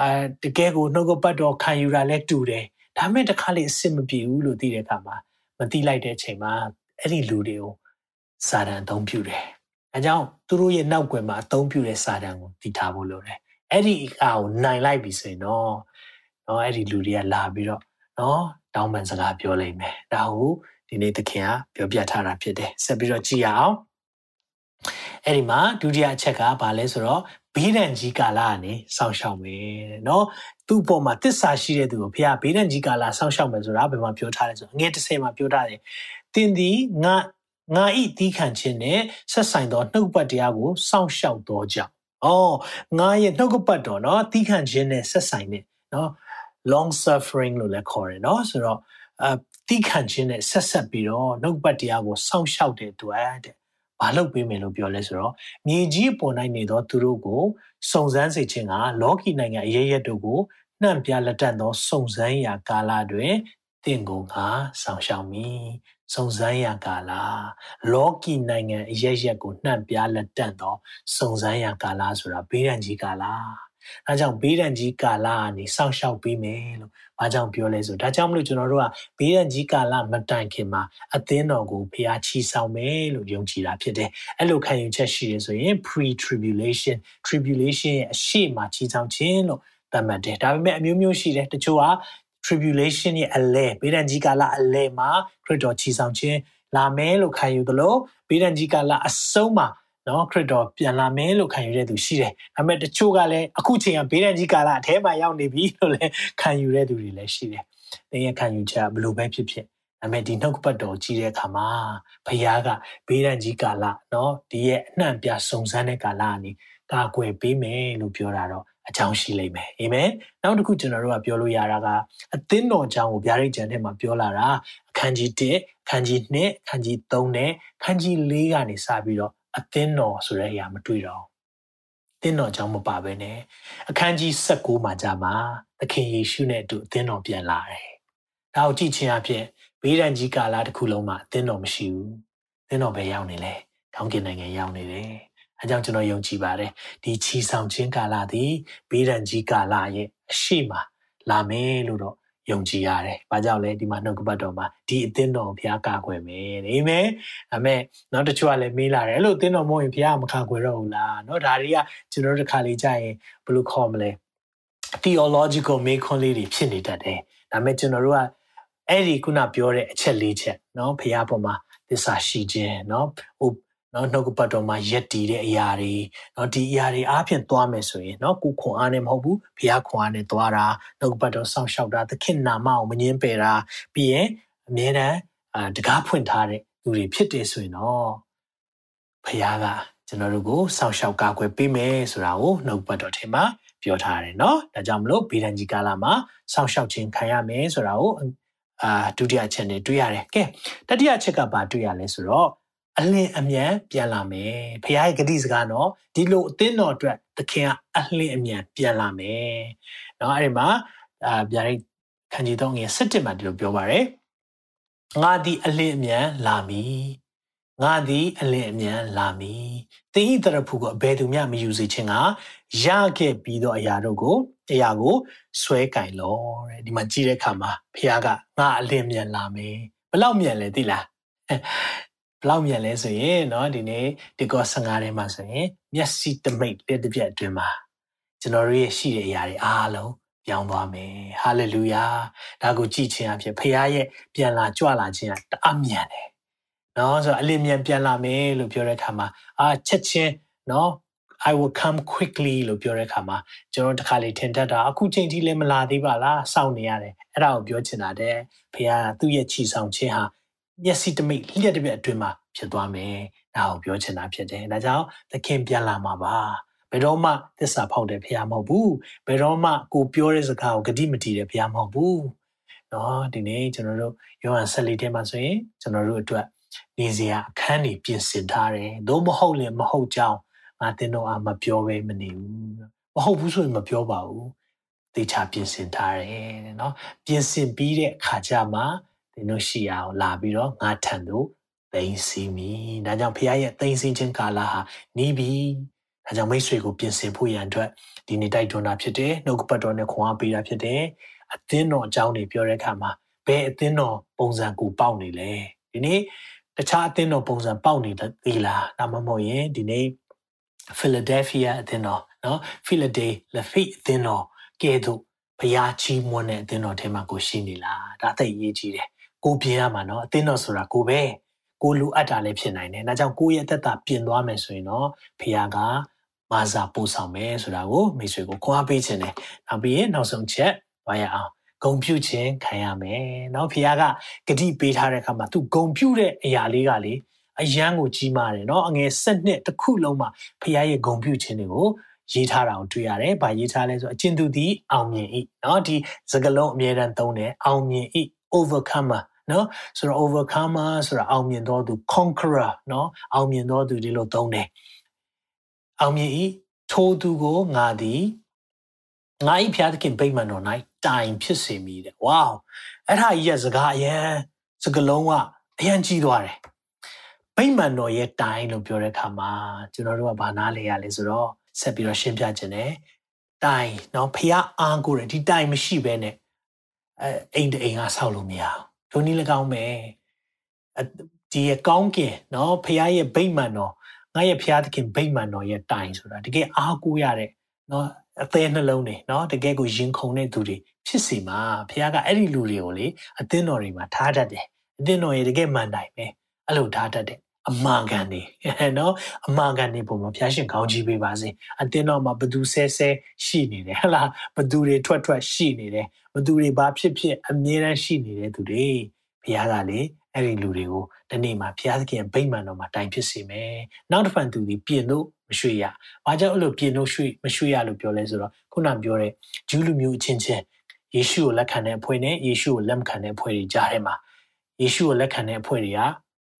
အဲတကယ်ကိုနှုတ်ကပတ်တော်ခံယူတာလည်းတူတယ်ဒါမဲ့တစ်ခါလေအစ်မပြေဘူးလို့သိတဲ့အခါမှာမသိလိုက်တဲ့အချိန်မှာအဲ့ဒီလူတွေကို စာတန်အသုံးပြုတယ်။အဲကြောင့်သူတို့ရဲ့နောက်ွယ်မှာအသုံးပြုတဲ့စာတန်ကိုတည်ထားဖို့လိုတယ်။အဲ့ဒီအကိုနိုင်လိုက်ပြီဆိုရင်တော့နော်အဲ့ဒီလူတွေကလာပြီးတော့နော်တောင်းပန်စကားပြောလိမ့်မယ်။ဒါဟုဒီနေ့သခင်ကပြောပြထားတာဖြစ်တယ်။ဆက်ပြီးတော့ကြည့်ရအောင်။အဲ့ဒီမှာဒုတိယအချက်ကဘာလဲဆိုတော့ဘေးဒဏ်ကြီးကာလကနေစောင့်ရှောက်မယ်တဲ့နော်သူ့ပေါ်မှာတစ္ဆာရှိတဲ့သူကိုဖခင်ဘေးဒဏ်ကြီးကာလစောင့်ရှောက်မယ်ဆိုတာဘယ်မှာပြောထားလဲဆိုတော့ငွေ30မှာပြောထားတယ်တင်ဒီငါ ငါဤတီးခံခြင်းနဲ့ဆက်ဆိုင်သောနှုတ်ပတ်တရားကိုစောင့်ရှောက်တော်ကြောင့်။အော်ငါရဲ့နှုတ်ကပတ်တော်နော်တီးခံခြင်းနဲ့ဆက်ဆိုင်တဲ့နော် long suffering လို့လည်းခေါ်တယ်နော်ဆိုတော့အတီးခံခြင်းနဲ့ဆက်ဆက်ပြီးတော့နှုတ်ပတ်တရားကိုစောင့်ရှောက်တဲ့အတွက်တဲ့။ဘာလုပ်ပေးမယ်လို့ပြောလဲဆိုတော့မြေကြီးပေါ်၌နေသောသူတို့ကိုစုံစမ်းစေခြင်းကလောကီနိုင်ငံအရေးရတို့ကိုနှံ့ပြလက်တန့်သောစုံစမ်းရာကာလတွင်တင့်ကိုငါဆောင်ရှောက်မည် စုံစမ်းရကာလလောကီနိုင်ငံအရရက်ကိုနှံ့ပြားလက်တန့်သောစုံစမ်းရကာလဆိုတာဘေးရန်ကြီးကာလအဲကြောင့်ဘေးရန်ကြီးကာလကနေစောင့်ရှောက်ပေးမယ်လို့ဘာကြောင့်ပြောလဲဆိုဒါကြောင့်မလို့ကျွန်တော်တို့ကဘေးရန်ကြီးကာလမတိုင်ခင်မှာအသင်းတော်ကိုဖျားချီဆောင်မယ်လို့ယုံကြည်တာဖြစ်တယ်အဲ့လိုခံယူချက်ရှိရဆိုရင် pre tribulation tribulation ရဲ့အရှိမချီဆောင်ခြင်းလို့သတ်မှတ်တယ်ဒါပေမဲ့အမျိုးမျိုးရှိတယ်တချို့က tribulation ရဲ့အလဲဘေးဒဏ်ကြီးကာလအလဲမှာခရစ်တော်ချီဆောင်ခြင်းလာမယ်လို့ခံယူသလိုဘေးဒဏ်ကြီးကာလအဆုံးမှာနော်ခရစ်တော်ပြန်လာမယ်လို့ခံယူတဲ့သူရှိတယ်။ဒါပေမဲ့တချို့ကလည်းအခုချိန်ကဘေးဒဏ်ကြီးကာလအထဲမှာရောက်နေပြီလို့လည်းခံယူတဲ့သူတွေလည်းရှိတယ်။တင်းရဲ့ခံယူချက်ဘလို့ပဲဖြစ်ဖြစ်ဒါပေမဲ့ဒီနှုတ်ပတ်တော်ကြီးတဲ့အခါမှာဘုရားကဘေးဒဏ်ကြီးကာလနော်ဒီရဲ့အနှံ့ပြစုံစမ်းတဲ့ကာလကနေကာကွယ်ပေးမယ်လို့ပြောတာတော့ အကြောင်းရှိလိမ့်မယ်အာမင်နောက်တစ်ခုကျွန်တော်တို့ကပြောလို့ရတာကအသင်းတော်အကြောင်းကိုဗျာဒိတ်ကျမ်းထဲမှာပြောလာတာအခန်းကြီး1အခန်းကြီး2အခန်းကြီး3နဲ့အခန်းကြီး4ကနေစပြီးတော့အသင်းတော်ဆိုတဲ့အရာမတွေ့တော့သင်းတော်ကြောင့်မပါဘဲနဲ့အခန်းကြီး16မှာကြာမှာသခင်ယေရှုနဲ့အတူအသင်းတော်ပြန်လာတယ်။ဒါကိုကြည့်ခြင်းအဖြစ်ဘေးဒဏ်ကြီးကာလတစ်ခုလုံးမှာအသင်းတော်မရှိဘူး။သင်းတော်ပဲရောက်နေလေ။ကောင်းကင်နိုင်ငံရောက်နေတယ်။ အဲကြောင့်ကျွန်တော်ယုံကြည်ပါတယ်ဒီချီဆောင်ခြင်းကာလသည်ဘေးဒဏ်ကြီးကာလရဲ့အရှိမလာမယ်လို့တော့ယုံကြည်ရတယ်။ဘာကြောင့်လဲဒီမှာနှုတ်ကပတ်တော်မှာဒီအသင်းတော်ဘုရားကာကွယ်မယ်။အာမင်။ဒါမဲ့နောက်တစ်ချို့ကလည်းမေးလာတယ်အဲ့လိုအသင်းတော်မဟုတ်ရင်ဘုရားမကာကွယ်တော့ဘူးလား။နော်ဒါတွေကကျွန်တော်တို့တစ်ခါလေးကြာရင်ဘယ်လိုခေါ်မလဲ။ theological မေးခွန်းလေးတွေဖြစ်နေတတ်တယ်။ဒါမဲ့ကျွန်တော်တို့ကအဲ့ဒီခုနပြောတဲ့အချက်လေးချက်နော်ဘုရားပေါ်မှာသစ္စာရှိခြင်းနော်ဟို နော်နှုတ်ကပတ်တော်မှာရက်တည်တဲ့အရာတွေနော်ဒီအရာတွေအားဖြင့်သွားမယ်ဆိုရင်နော်ကိုခွန်အားနဲ့မဟုတ်ဘူးဘုရားခွန်အားနဲ့သွားတာနှုတ်ကပတ်တော်စောင့်ရှောက်တာသခင်နာမအောင်မငင်းပယ်တာပြီးရင်အမြဲတမ်းအာတကားဖွင့်ထားတဲ့လူတွေဖြစ်တယ်ဆိုရင်တော့ဘုရားကကျွန်တော်တို့ကိုစောင့်ရှောက်ကာကွယ်ပေးမယ်ဆိုတာကိုနှုတ်ပတ်တော်ထဲမှာပြောထားတယ်เนาะဒါကြောင့်မလို့ဗီဒန်ကြီးကာလာမှာစောင့်ရှောက်ခြင်းခံရမယ်ဆိုတာကိုအာဒုတိယအချက်နဲ့တွေ့ရတယ်ကဲတတိယအချက်ကဘာတွေ့ရလဲဆိုတော့ အလင်းအမြန်ပြန်လာမယ်ဖခင်ရဲ့ဂတိစကားနော်ဒီလိုအသင်းတော်အတွက်သခင်ကအလင်းအမြန်ပြန်လာမယ်နော်အဲ့ဒီမှာအာဗျာဒိတ်ခန်းကြီးတော့ငယ်၁၁မှာဒီလိုပြောပါတယ်ငါသည်အလင်းအမြန်လာမည်ငါသည်အလင်းအမြန်လာမည်သင်ဤတရဖူကိုအဘယ်သူမျှမယူစေခြင်းကရခဲ့ပြီးသောအရာတို့ကိုအရာကိုဆွဲကင်လောတဲ့ဒီမှာကြည့်တဲ့အခါမှာဖခင်ကငါအလင်းမြန်လာမယ်ဘလောက်မြန်လဲသိလား ဘလောက်မြန်လဲဆိုရင်เนาะဒီနေ့ဒီကော15ထဲမှာဆိုရင်မျက်စိတမိတ်လက်တစ်ပြက်အတွင်းမှာကျွန်တော်တို့ရဲ့ရှိတဲ့အရာတွေအားလုံးပြောင်းသွားမယ်ဟာလေလုယာဒါကိုကြည့်ခြင်းအဖြစ်ဖခင်ရဲ့ပြန်လာကြွလာခြင်းကတအမြန်တယ်နော်ဆိုတော့အလင်းမြန်ပြန်လာမယ်လို့ပြောတဲ့အခါမှာအာချက်ချင်းနော် I will come quickly လို့ပြောတဲ့အခါမှာကျွန်တော်တခါလေထင်တတ်တာအခုချိန်ထိလည်းမလာသေးပါလားစောင့်နေရတယ်အဲ့ဒါကိုပြောချင်တာတဲ့ဖခင်ကသူ့ရဲ့ချီဆောင်ခြင်းဟာ မျက်စိတမိတ်လျှက်တစ်ပြက်အတွင်းမှာဖြစ်သွားမယ်ဒါကိုပြောချင်တာဖြစ်တယ်ဒါကြောင့်သခင်ပြန်လာမှာပါဘယ်တော့မှသစ္စာဖောက်တယ်ဖခင်မဟုတ်ဘူးဘယ်တော့မှကိုပြောတဲ့စကားကိုဂတိမတည်တယ်ဖခင်မဟုတ်ဘူးเนาะဒီနေ့ကျွန်တော်တို့ယောဟန်၁၄ထဲမှာဆိုရင်ကျွန်တော်တို့အတွက်နေစရာအခန်းတွေပြင်ဆင်ထားတယ်။သို့မဟုတ်လည်းမဟုတ်ကြောင်းငါတင်တော့အမပြောပဲမနေဘူး။မဟုတ်ဘူးဆိုရင်မပြောပါဘူး။တေချာပြင်ဆင်ထားတယ်တဲ့နော်။ပြင်ဆင်ပြီးတဲ့အခါကျမှ တင်တို့ရှိအောင်လာပြီးတော့ငါထံသို့သိမ့်စီမီ။ဒါကြောင့်ဖခင်ရဲ့သိမ့်စင်းခြင်းကာလဟာနီးပြီ။ဒါကြောင့်မိတ်ဆွေကိုပြင်ဆင်ဖို့ရန်အတွက်ဒီနေ့တိုက်တွန်းတာဖြစ်တယ်။နှုတ်ကပတ်တော်နဲ့ခွန်အားပေးတာဖြစ်တယ်။အသင်းတော်အကြောင်းတွေပြောတဲ့အခါမှာဘယ်အသင်းတော်ပုံစံကိုပေါက်နေလဲ။ဒီနေ့တခြားအသင်းတော်ပုံစံပေါက်နေသေးလားဒါမှမဟုတ်ရင်ဒီနေ့ Philadelphia အသင်းတော်နော် Philadelphia အသင်းတော်ကဲသို့ဘုရားချီးမွမ်းတဲ့အသင်းတော်ထဲမှာကိုရှိနေလားဒါသိအရေးကြီးတယ် ကိုပြင်ရမှာနော်အသင်းတော်ဆိုတာကိုပဲကိုလူအပ်တာလည်းဖြစ်နိုင်တယ်ဒါကြောင့်ကိုရဲ့အသက်တာပြင်သွားမယ်ဆိုရင်တော့ဘုရားကမာစာပို့ဆောင်မယ်ဆိုတာကိုမိတ်ဆွေကိုခွန်အားပေးခြင်းတယ်နောက်ပြီးရင်နောက်ဆုံးချက်ဝါရအောင်ဂုံပြုခြင်းခံရမယ်เนาะဖခင်ကဂတိပေးထားတဲ့အခါမှာသူဂုံပြုတဲ့အရာလေးကလေအယံကိုကြီးမားတယ်เนาะအငယ်7နှစ်တစ်ခုလုံးမှာဖခင်ရဲ့ဂုံပြုခြင်းတွေကိုရေးထားတာကိုတွေ့ရတယ်။ဗာရေးထားလဲဆိုအကျဉ်သူသည်အောင်မြင်၏เนาะဒီစကားလုံးအမြဲတမ်းသုံးတယ်အောင်မြင်၏ overcomer နော်ဆိုတော့ overcomer ဆိုတာအောင်မြင်တော်သူ conqueror နော်အောင်မြင်တော်သူဒီလိုသုံးတယ်အောင်မြင်ဤထိုသူကိုငါသည်ငါဤဖျားသခင်ဗိမာန်တော်၌တိုင်ဖြစ်စေမိတဲ့ဝေါအဲ့ဒါကြီးရဲ့စကားအရန်စကလုံးကအရန်ကြီးသွားတယ်ဗိမာန်တော်ရဲ့တိုင်လို့ပြောတဲ့အခါမှာကျွန်တော်တို့ကဘာနားလဲရလဲဆိုတော့ဆက်ပြီးတော့ရှင်းပြခြင်းတယ်တိုင်နော်ဖျားအားကိုတယ်ဒီတိုင်မရှိဘဲနဲ့အဲအိမ်တအိမ်ကဆောက်လို့မရအောင် ဒုနည်း၎င်းပဲဒီရကောင်းကင်နော်ဖျားရဲ့ဗိမာန်တော်ငါရဲ့ဖျားသခင်ဗိမာန်တော်ရဲ့တိုင်ဆိုတာတကယ်အားကိုးရတဲ့နော်အသေးနှလုံးတွေနော်တကယ်ကိုရင်ခုန်တဲ့သူတွေဖြစ်စီမှာဘုရားကအဲ့ဒီလူတွေကိုလေအသင်းတော်တွေမှာထားတတ်တယ်အသင်းတော်ရဲ့တကယ်မှန်တိုင်ပဲအဲ့လိုထားတတ်တယ် အမှန်ကန်နေနော်အမှန်ကန်နေပုံမှာဘုရားရှင်ကောင်းချီးပေးပါစေအတင်းတော်မှာဘသူဆဲဆဲရှိနေတယ်ဟလားဘသူတွေထွက်ထွက်ရှိနေတယ်ဘသူတွေဘာဖြစ်ဖြစ်အမြဲတမ်းရှိနေတဲ့သူတွေဘုရားကလေအဲ့ဒီလူတွေကိုဒီနေ့မှာဘုရားသခင်ဗိမာန်တော်မှာတိုင်ဖြစ်စေမယ်နောက်တစ်ဖန်သူဒီပြင်လို့မရွှေ့ရ။ဘာကြောင့်အဲ့လိုပြင်လို့ရွှေ့မရွှေ့ရလို့ပြောလဲဆိုတော့ခုနပြောတဲ့ဂျူးလူမျိုးအချင်းချင်းယေရှုကိုလက်ခံတဲ့အဖွဲ့နဲ့ယေရှုကိုလက်မခံတဲ့အဖွဲ့တွေကြားထဲမှာယေရှုကိုလက်ခံတဲ့အဖွဲ့တွေက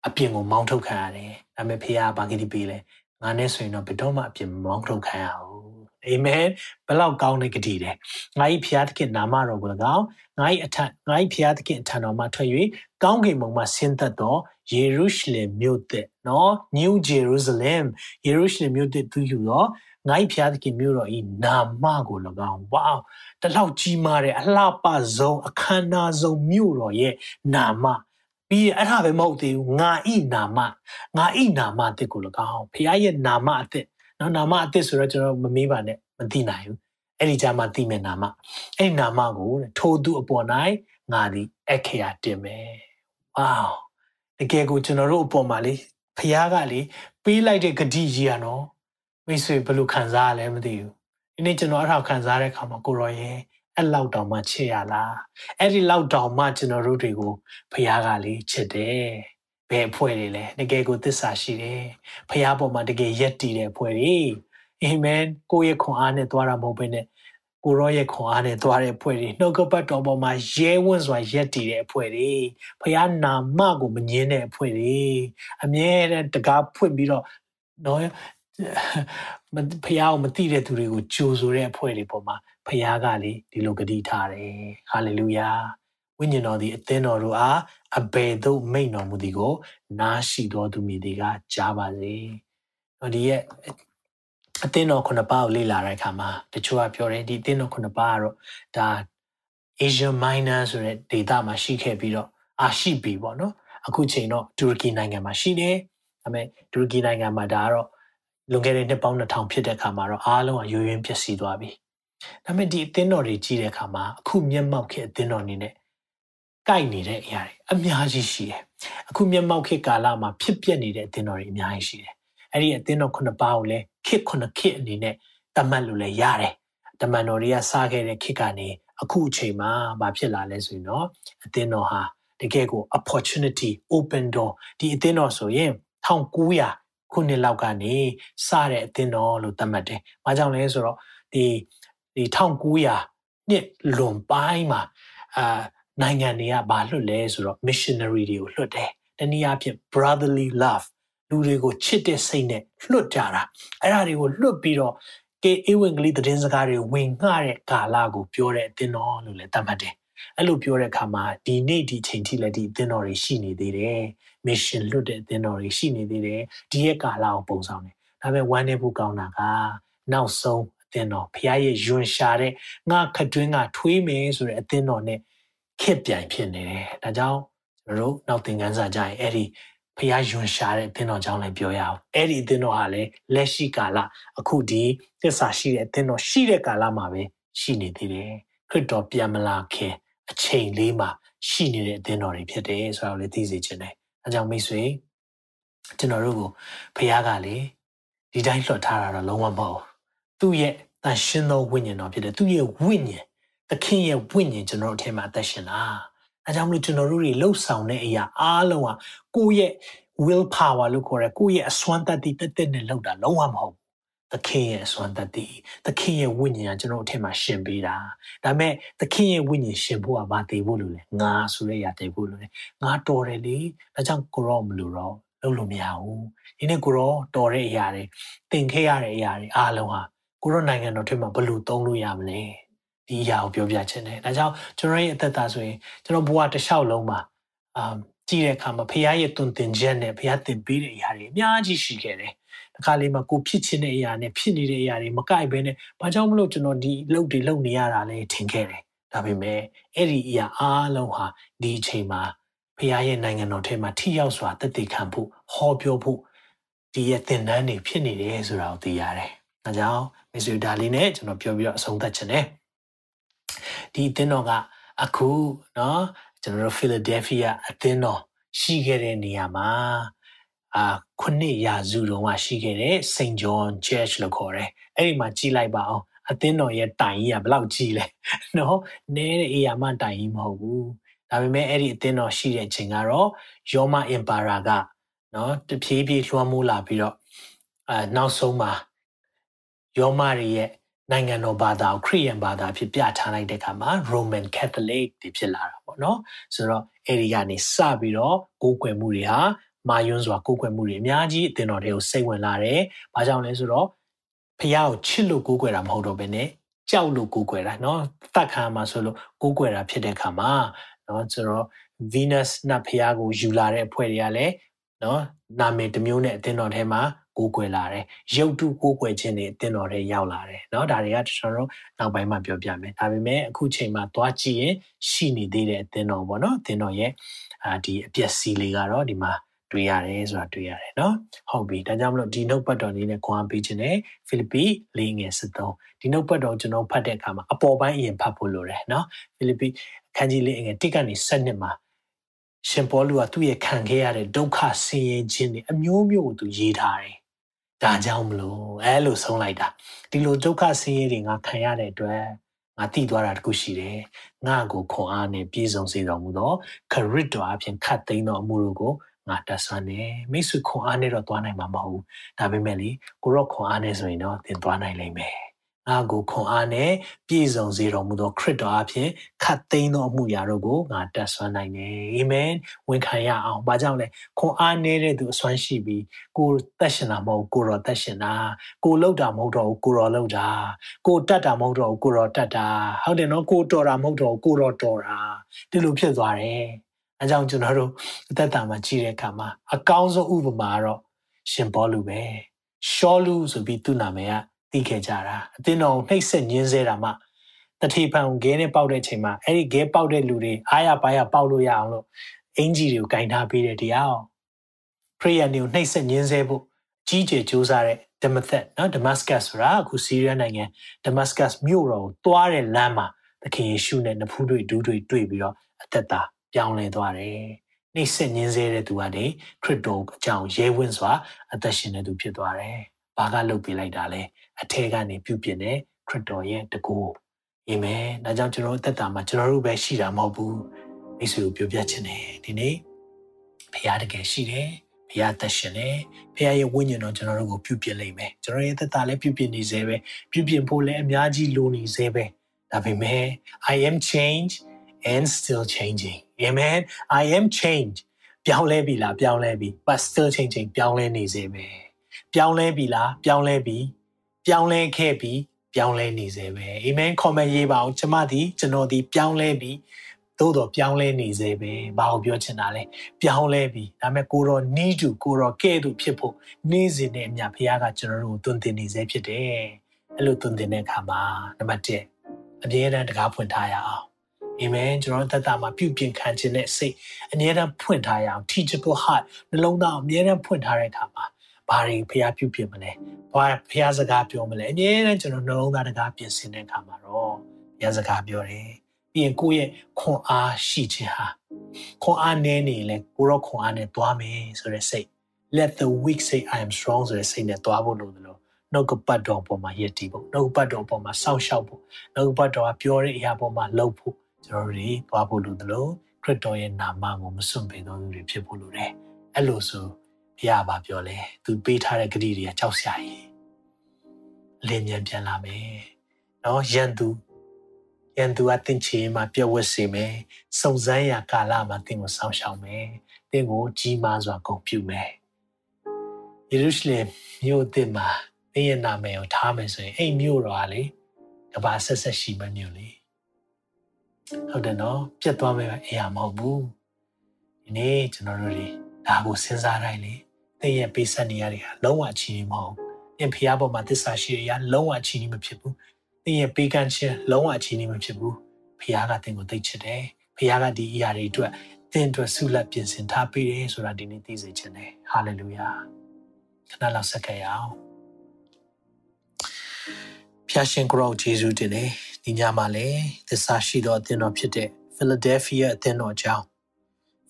အပြင်ကိုမောင်းထုတ်ခံရတယ်။ဒါပေမဲ့ဖေဟာဘာဂတိပေးလဲ။ငါနဲ့ဆိုရင်တော့ဘယ်တော့မှအပြင်မောင်းထုတ်ခံရအောင်အာမင်ဘလောက်ကောင်းတဲ့ဂတိတယ်ငါ၏ဖျားသခင်နာမတော်ကို၎င်းငါ၏အထက်ငါ၏ဖျားသခင်အထံတော်မှထွက်၍ကောင်းကင်ဘုံမှဆင်းသက်သောယေရုရှလင်မြို့သက်နော် New Jerusalem ယေရုရှလင်မြို့သက်သူယူသောငါ၏ဖျားသခင်မြို့တော်ဤနာမကို၎င်းဝါတလောက်ကြီးမားတဲ့အလှပဆုံးအခမ်းအနားဆုံးမြို့တော်ရဲ့နာမ ပြီးအဲ့ဒါပဲမဟုတ်သေးဘူးငါဤနာမငါဤနာမအစ်ကို၎င်းဖခင်ရဲ့နာမအစ်နော်နာမအစ်စ်ဆိုတော့ကျွန်တော်မမေးပါနဲ့မသိနိုင်ဘူးအဲ့ဒီကြမှာသိမယ်နာမအဲ့ဒီနာမကိုထိုသူအပေါ်၌ငါသည်အခရာတင်မယ်ဝေါတကယ်ကိုကျွန်တော်တို့အပေါ်မှာလေဖခင်ကလေပေးလိုက်တဲ့ဂတိကြီးอ่ะနော်မိတ်ဆွေဘယ်လိုခံစားရလဲမသိဘူးဒီနေ့ကျွန်တော်အဲ့ဒါခံစားတဲ့အခါမှာကိုရောရဲ့ အဲ့လောက်တောင်မှချစ်ရလားအဲ့ဒီလောက်တောင်မှကျွန်တော်တို့တွေကိုဖခင်ကလေချစ်တယ်ဘယ်အဖွဲ့တွေလဲတကယ်ကိုသစ္စာရှိတယ်ဖခင်ပေါ်မှာတကယ်ယက်တည်တဲ့အဖွဲ့တွေအာမင်ကိုယ့်ရဲ့ခွန်အားနဲ့သွားတာမဟုတ်ဘဲနဲ့ကိုရောရဲ့ခွန်အားနဲ့သွားတဲ့အဖွဲ့တွေနှုတ်ကပတ်တော်ပေါ်မှာရဲဝံ့စွာရက်တည်တဲ့အဖွဲ့တွေဖခင်နာမကိုမငင်းတဲ့အဖွဲ့တွေအမြဲတမ်းတကားဖွင့်ပြီးတော့နော်ဖခင်ကိုမသိတဲ့သူတွေကိုကြိုဆိုတဲ့အဖွဲ့တွေပေါ်မှာ ဖခင်ကလေဒီလိုဂတိထားတယ်ဟာလေလုယာဝိညာဉ်တော်သည်အသင်းတော်တို့အားအဘယ်သို့မိန့်တော်မူသည်ကို နားရှိတော်သူမည်သည်ကကြားပါစေ။ဒီရဲ့အသင်းတော်ခုနှစ်ပါးကိုလေ့လာတဲ့အခါမှာတချို့ကပြောတယ်ဒီအသင်းတော်ခုနှစ်ပါးကတော့ဒါ Asia Minor ဆိုတဲ့ဒေသမှာရှိခဲ့ပြီးတော့အာရှိပြီပေါ့နော်အခုချိန်တော့တူရကီနိုင်ငံမှာရှိတယ်ဒါပေမဲ့တူရကီနိုင်ငံမှာဒါကတော့လွန်ခဲ့တဲ့နှစ်ပေါင်း2000ဖြစ်တဲ့အခါမှာတော့အားလုံးကရွေးရင်းပျက်စီးသွားပြီ ဒါပေမဲ့ဒီအသင်းတော်တွေကြီးတဲ့အခါမှာအခုမျက်မှောက်ခေအသင်းတော်အနေနဲ့ကိုက်နေတဲ့အရာတွေအများကြီးရှိတယ်အခုမျက်မှောက်ခေကာလမှာဖြစ်ပျက်နေတဲ့အသင်းတော်တွေအများကြီးရှိတယ်အဲ့ဒီအသင်းတော်ခုနှစ်ပါးကိုလည်းခေခုနှစ်ခေအနေနဲ့တတ်မှတ်လို့လည်းရတယ်တမန်တော်တွေကစားခဲ့တဲ့ခေတ်ကနေအခုအချိန်မှာဘာဖြစ်လာလဲဆိုရင်တော့အသင်းတော်ဟာတကယ်ကို opportunity open door ဒီအသင်းတော်ဆိုရင်1900ခုနှစ်လောက်ကနေစတဲ့အသင်းတော်လို့သတ်မှတ်တယ်။ဘာကြောင့်လဲဆိုတော့ဒီ ဒီ1900နှစ်လွန်ပိုင်းမှာအာနိုင်ငံတွေကဘာလွတ်လဲဆိုတော့ missionary တွေကိုလွတ်တယ်။တနည်းအားဖြင့် brotherly love လူတွေကိုချစ်တဲ့စိတ်နဲ့လွတ်ကြတာ။အဲ့ဒါတွေကိုလွတ်ပြီးတော့ကေအေဝံဂေလိသတင်းစကားတွေဝင်ငှတဲ့ကာလကိုပြောတဲ့အသင်းတော်လို့လည်းသတ်မှတ်တယ်။အဲ့လိုပြောတဲ့အခါမှာဒီနေ့ဒီချိန်ထိလည်းဒီအသင်းတော်တွေရှိနေသေးတယ်။ mission လွတ်တဲ့အသင်းတော်တွေရှိနေသေးတယ်။ဒီရဲ့ကာလကိုပုံဆောင်တယ်။ဒါပေမဲ့ဝမ်းနေဖို့ကောင်းတာကနောက်ဆုံးအ သင်းတော်ဖခင်ရဲ့ယွန်ရှာတဲ့ငါခတွင်းကထွေးမယ်ဆိုတဲ့အသင်းတော်နဲ့ခက်ပြိုင်ဖြစ်နေတယ်။ဒါကြောင့်ကျွန်တော်တို့နောက်သင်ခန်းစာကြရင်အဲ့ဒီဖះယွန်ရှာတဲ့အသင်းတော်ကြောင့်လည်းပြောရအောင်အဲ့ဒီအသင်းတော်ဟာလည်းလက်ရှိကာလအခုဒီသစ္စာရှိတဲ့အသင်းတော်ရှိတဲ့ကာလမှာပဲရှိနေသေးတယ်ခရစ်တော်ပြန်မလာခင်အချိန်လေးမှာရှိနေတဲ့အသင်းတော်တွေဖြစ်တယ်ဆိုတော့လည်းသိစေချင်တယ်အဲကြောင့်မိတ်ဆွေကျွန်တော်တို့ကိုဖះကလေဒီတိုင်းလွှတ်ထားတာတော့လုံးဝမဟုတ် သူ့ရဲ့တန်ရှင်းသောဝိညာဉ်တော်ဖြစ်တယ်သူ့ရဲ့ဝိညာဉ်သခင်ရဲ့ဝိညာဉ်ကျွန်တော်တို့အထက်မှာအသက်ရှင်တာအဲကြောင့်မလို့ကျွန်တော်တို့တွေလှုပ်ဆောင်တဲ့အရာအားလုံးဟာကိုယ့်ရဲ့ will power လို့ခေါ်ရဲကိုယ့်ရဲ့အစွမ်းတတ္တိတက်တက်နဲ့လှုပ်တာလုံးဝမဟုတ်သခင်ရဲ့အစွမ်းတတ္တိသခင်ရဲ့ဝိညာဉ်ကကျွန်တော်အထက်မှာရှင်ပေးတာဒါပေမဲ့သခင်ရဲ့ဝိညာဉ်ရှင်ဖို့ကဘာတည်ဖို့လို့လဲငါဆိုတဲ့အရာတည်ဖို့လို့လဲငါတော်တယ်လေဒါကြောင့်ကိုရောမလို့တော့လုပ်လို့မရဘူးဒီနေ့ကိုရောတော်တဲ့အရာတွေသင်ခဲ့ရတဲ့အရာတွေအားလုံးဟာ ကိုရောနိုင်ငံတော်ထက်မှာဘယ်လိုသုံးလို့ရမလဲဒီအရာကိုပြောပြချင်တယ်ဒါကြောင့်ကျွန်တော်ရဲ့အသက်တာဆိုရင်ကျွန်တော်ဘဝတစ်လျှောက်လုံးမှာအာကြည့်တဲ့အခါမှာဖခင်ရဲ့တွင်တင်ချက်နဲ့ဖခင်တင်ပေးတဲ့အရာတွေအများကြီးရှိခဲ့တယ်။တစ်ခါလေးမှာကိုဖြစ်ချင်တဲ့အရာနဲ့ဖြစ်နေတဲ့အရာတွေမကိုက်ဘဲနဲ့ဘာကြောင့်မလို့ကျွန်တော်ဒီလုပ်တွေလုပ်နေရတာလဲထင်ခဲ့တယ်။ဒါပေမဲ့အဲ့ဒီအရာအားလုံးဟာဒီအချိန်မှာဖခင်ရဲ့နိုင်ငံတော်ထဲမှာထိရောက်စွာတည်တည်ခံဖို့ဟောပြောဖို့ဒီရဲ့သင်တန်းတွေဖြစ်နေတယ်ဆိုတာကိုသိရတယ်။ ။ဒါကြောင့်မိတ်ဆွေဒါလေးနဲ့ကျွန်တော်ပြောပြီးတော့အဆုံးသတ်ချင်တယ်။ဒီအသင်းတော်ကအခုနော်ကျွန်တော်တို့ Philadelphia အသင်းတော်ရှိခဲ့တဲ့နေရာမှာအာခုနှစ်ရာစုတုန်းကရှိခဲ့တဲ့ St John Church လို့ခေါ်တယ်။အဲ့ဒီမှာကြီးလိုက်ပါအောင်အသင်းတော်ရဲ့တိုင်ကြီးကဘလောက်ကြီးလဲ။နော်နည်းတဲ့နေရာမှတိုင်ကြီးမဟုတ်ဘူး။ဒါပေမဲ့အဲ့ဒီအသင်းတော်ရှိတဲ့အချိန်ကတော့ရောမ Empire ကနော်တပြေးပြေးလွှမ်းမိုးလာပြီးတော့အာနောက်ဆုံးမှာ ယောမတွေရဲ့နိုင်ငံတော်ဘာသာကိုခရစ်ယာန်ဘာသာဖြစ်ပြထားလိုက်တဲ့အခါမှာ Roman Catholic တွေဖြစ်လာတာပေါ့နော်ဆိုတော့အဲဒီကနေစပြီးတော့ကိုးကွယ်မှုတွေဟာမာယွန်းစွာကိုးကွယ်မှုတွေအများကြီးအသင်တော်တွေကိုစိတ်ဝင်လာတယ်။ဘာကြောင့်လဲဆိုတော့ဖះကိုချစ်လို့ကိုးကွယ်တာမဟုတ်တော့ဘဲနဲ့ကြောက်လို့ကိုးကွယ်တာเนาะတတ်ခံမှာဆိုလို့ကိုးကွယ်တာဖြစ်တဲ့အခါမှာเนาะဆိုတော့ Venus နတ်ဖះကိုယူလာတဲ့အဖွဲ့တွေကလည်းเนาะနာမည်တစ်မျိုးနဲ့အသင်တော်ထဲမှာ ကိုးကွယ်လာတယ်ရုပ်တုကိုးကွယ်ခြင်းတွေအသင်တော်တွေရောက်လာတယ်เนาะဒါတွေကကျွန်တော်တို့နောက်ပိုင်းမှာပြောပြမယ်ဒါပေမဲ့အခုချိန်မှာသွားကြည့်ရင်ရှိနေသေးတဲ့အသင်တော်ပေါ့เนาะအသင်တော်ရဲ့အာဒီအပျက်စီးလေးကတော့ဒီမှာတွေ့ရတယ်ဆိုတာတွေ့ရတယ်เนาะဟုတ်ပြီဒါကြောင့်မလို့ဒီနှုတ်ပတ်တော်လေးနဲ့ခွန်အားပေးခြင်းနဲ့ဖိလိပ္ပိ၄ငယ်73ဒီနှုတ်ပတ်တော်ကျွန်တော်ဖတ်တဲ့အခါမှာအပေါ်ပိုင်းအရင်ဖတ်ဖို့လိုတယ်เนาะဖိလိပ္ပိခန်းကြီးလေးငယ်1ကနေ7မှာရှင်ပေါလုကသူ့ရဲ့ခံခဲ့ရတဲ့ဒုက္ခဆင်းရဲခြင်းတွေအမျိုးမျိုးကိုသူရေးထားတယ် ဒါကြောင့်မလို့အဲလိုဆုံးလိုက်တာဒီလိုဒုက္ခဆင်းရဲတွေငါခံရတဲ့အတွက်ငါတည်သွားတာတခုရှိတယ်ငါကိုခွန်အားနဲ့ပြည့်စုံစေတော်မူသောခရစ်တော်အပြင်ခတ်သိမ်းသောအမှုတို့ကိုငါတတ်ဆွမ်းတယ်မိတ်ဆွေခွန်အားနဲ့တော့သွားနိုင်မှာမဟုတ်ဘူးဒါပေမဲ့လေကိုရောခွန်အားနဲ့ဆိုရင်တော့သင်သွားနိုင်လိမ့်မယ် ငါကိုခွန်အားနဲ့ပြည့်စုံစေတော်မူသောခရစ်တော်အဖြစ်ခတ်သိမ်းသောအမှုရာတို့ကိုငါတတ်ဆွမ်းနိုင်တယ်အာမင်ဝန်ခံရအောင်ဘာကြောင့်လဲခွန်အားနေတဲ့သူအစွမ်းရှိပြီးကိုတက်ရှင်တာမဟုတ်ကိုတော်တက်ရှင်တာကိုလောက်တာမဟုတ်တော့ကိုတော်လောက်တာကိုတတ်တာမဟုတ်တော့ကိုတော်တတ်တာဟုတ်တယ်နော်ကိုတော်တာမဟုတ်တော့ကိုတော်တော်တာဒီလိုဖြစ်သွားတယ်အဲကြောင့်ကျွန်တော်တို့အသက်တာမှာကြည့်တဲ့အခါမှာအကောင်းဆုံးဥပမာကတော့ရှင်ဘောလူပဲရှောလူဆိုပြီးသူ့နာမည်က သိခဲ့ကြတာအသင်းတော်နှိပ်စက်ညင်းဆဲတာမှတတိဖန်ဂဲနဲ့ပေါက်တဲ့အချိန်မှာအဲ့ဒီဂဲပေါက်တဲ့လူတွေအားရပါရပေါက်လို့ရအောင်လို့အင်ဂျီတွေကိုဂင်ထားပေးတဲ့တရားပရိယန်တွေကိုနှိပ်စက်ညင်းဆဲဖို့ကြီးကျယ်ကြိုးစားတဲ့ဒမသက်နော်ဒမတ်စကတ်ဆိုတာအခုဆီးရီးယားနိုင်ငံဒမတ်စကတ်မြို့တော်ကိုတွားတဲ့လမ်းမှာသခင်ယေရှုနဲ့နဖူးတွေဒူးတွေတွေ့ပြီးတော့အသက်တာပြောင်းလဲသွားတယ်နှိပ်စက်ညင်းဆဲတဲ့သူကနေခရစ်တော်အကြောင်းရဲဝင့်စွာအသက်ရှင်တဲ့သူဖြစ်သွားတယ်။ဘာကလုပ်ပေးလိုက်တာလဲ အထက်ကနေပြုပြင်တဲ့ခရစ်တော်ရဲ့တကူအာမင်ဒါကြောင့်ကျွန်တော်တို့သက်တာမှာကျွန်တော်တို့ပဲရှိတာမဟုတ်ဘူးမိတ်ဆွေကိုပြောပြချင်တယ်ဒီနေ့ဖခင်တကယ်ရှိတယ်ဖခင်သက်ရှင်တယ်ဖခင်ရဲ့ဝိညာဉ်တော်ကျွန်တော်တို့ကိုပြုပြင်လိမ့်မယ်ကျွန်တော်ရဲ့သက်တာလည်းပြုပြင်နေစေပဲပြုပြင်ဖို့လည်းအများကြီးလိုနေစေပဲဒါပေမဲ့ I am change and still changing amen I am change ပြောင်းလဲပြီလားပြောင်းလဲပြီ but still changing ပြောင်းလဲနေစေပဲပြောင်းလဲပြီလားပြောင်းလဲပြီ ပြောင်းလဲခဲ့ပြီးပြောင်းလဲနေစေပဲအာမင် comment ရေးပါအောင်ကျမသည်ကျွန်တော်ဒီပြောင်းလဲပြီးသို့တော့ပြောင်းလဲနေစေပဲဘာကိုပြောချင်တာလဲပြောင်းလဲပြီးဒါပေမဲ့ကိုရောနီးတူကိုရောကဲ့သို့ဖြစ်ဖို့နေ့စဉ်နဲ့အမြဘုရားကကျွန်တော်တို့ကိုတွင်တင်နေစေဖြစ်တယ်အဲ့လိုတွင်တင်တဲ့အခါမှာနံပါတ်1အမြဲတမ်းတကားဖွင့်ထားရအောင်အာမင်ကျွန်တော်သက်တာမှာပြုပြင်ခံခြင်းနဲ့စိတ်အမြဲတမ်းဖွင့်ထားရအောင် teachable heart နှလုံးသားအမြဲတမ်းဖွင့်ထားတဲ့အခါမှာ ဘာတွေဖျားပြုပြင်မလဲဘာဖျားစကားပြောမလဲအမြဲတမ်းကျွန်တော်နှလုံးသားတကားပြင်ဆင်တဲ့အခါမှာတော့ဖျားစကားပြောတယ်ပြီးရင်ကိုယ့်ရဲ့ခွန်အားရှိခြင်းဟာခွန်အားနည်းနေလဲကိုရောခွန်အားနဲ့သွားမယ်ဆိုတဲ့စိတ် let the weak say i am strong ဆိုတဲ့စိတ်နဲ့သွားဖို့လို့လို့နှုတ်ကပတ်တော်ပေါ်မှာယက်တည်ဖို့နှုတ်ကပတ်တော်ပေါ်မှာစောင့်ရှောက်ဖို့နှုတ်ကပတ်တော်ကပြောတဲ့အရာပေါ်မှာလှုပ်ဖို့ကျွန်တော်တို့သွားဖို့လို့လို့ခရစ်တော်ရဲ့နာမကိုမစွန့်ပယ်တော်သူတွေဖြစ်ဖို့လို့တယ်အဲ့လိုဆို ဘုရားဘာပြောလဲသူပေးထားတဲ့ဂတိတွေကကြောက်စရာကြီးအလင်းမြန်ပြန်လာမယ်နော်ယန်သူယန်သူအသင်ချေမှာပြည့်ဝတ်စေမယ်စုံစမ်းရာကာလမှာသင်ကိုစောင့်ရှောက်မယ်သင်ကိုကြီးမားစွာဂုဏ်ပြုမယ်ယေရုရှလင်မြို့သစ်မှာသင်ရဲ့နာမည်ကိုထားမယ်ဆိုရင်အဲ့မြို့တော်ကလေကဘာဆက်ဆက်ရှိမမြို့လေဟုတ်တယ်နော်ပြတ်သွားမယ်အရာမဟုတ်ဘူးဒီနေ့ကျွန်တော်တို့တွေဒါကိုစဉ်းစားတိုင်းလေ သင်ရဲ့ပေးဆက်နေရတဲ့ဟာလုံးဝအချီးမဟုတ်သင်ဖျားပေါ်မှာသစ္စာရှိရလုံးဝအချီးမဖြစ်ဘူးသင်ရဲ့ပေးကမ်းခြင်းလုံးဝအချီးမဖြစ်ဘူးဖျားကသင်ကိုသိချစ်တယ်ဖျားကဒီအရာတွေအတွက်သင်အတွက်ဆုလက်ပြင်ဆင်ထားပေးတယ်ဆိုတာဒီနေ့သိစေချင်တယ်ဟာလေလုယာခဏလောက်ဆက်ကြရအောင်ဖျားရှင်ကိုရောဂျေဇုတင်တယ်ဒီညမှာလည်းသစ္စာရှိသောအသင်းတော်ဖြစ်တဲ့ Philadelphia အသင်းတော်အကြောင်း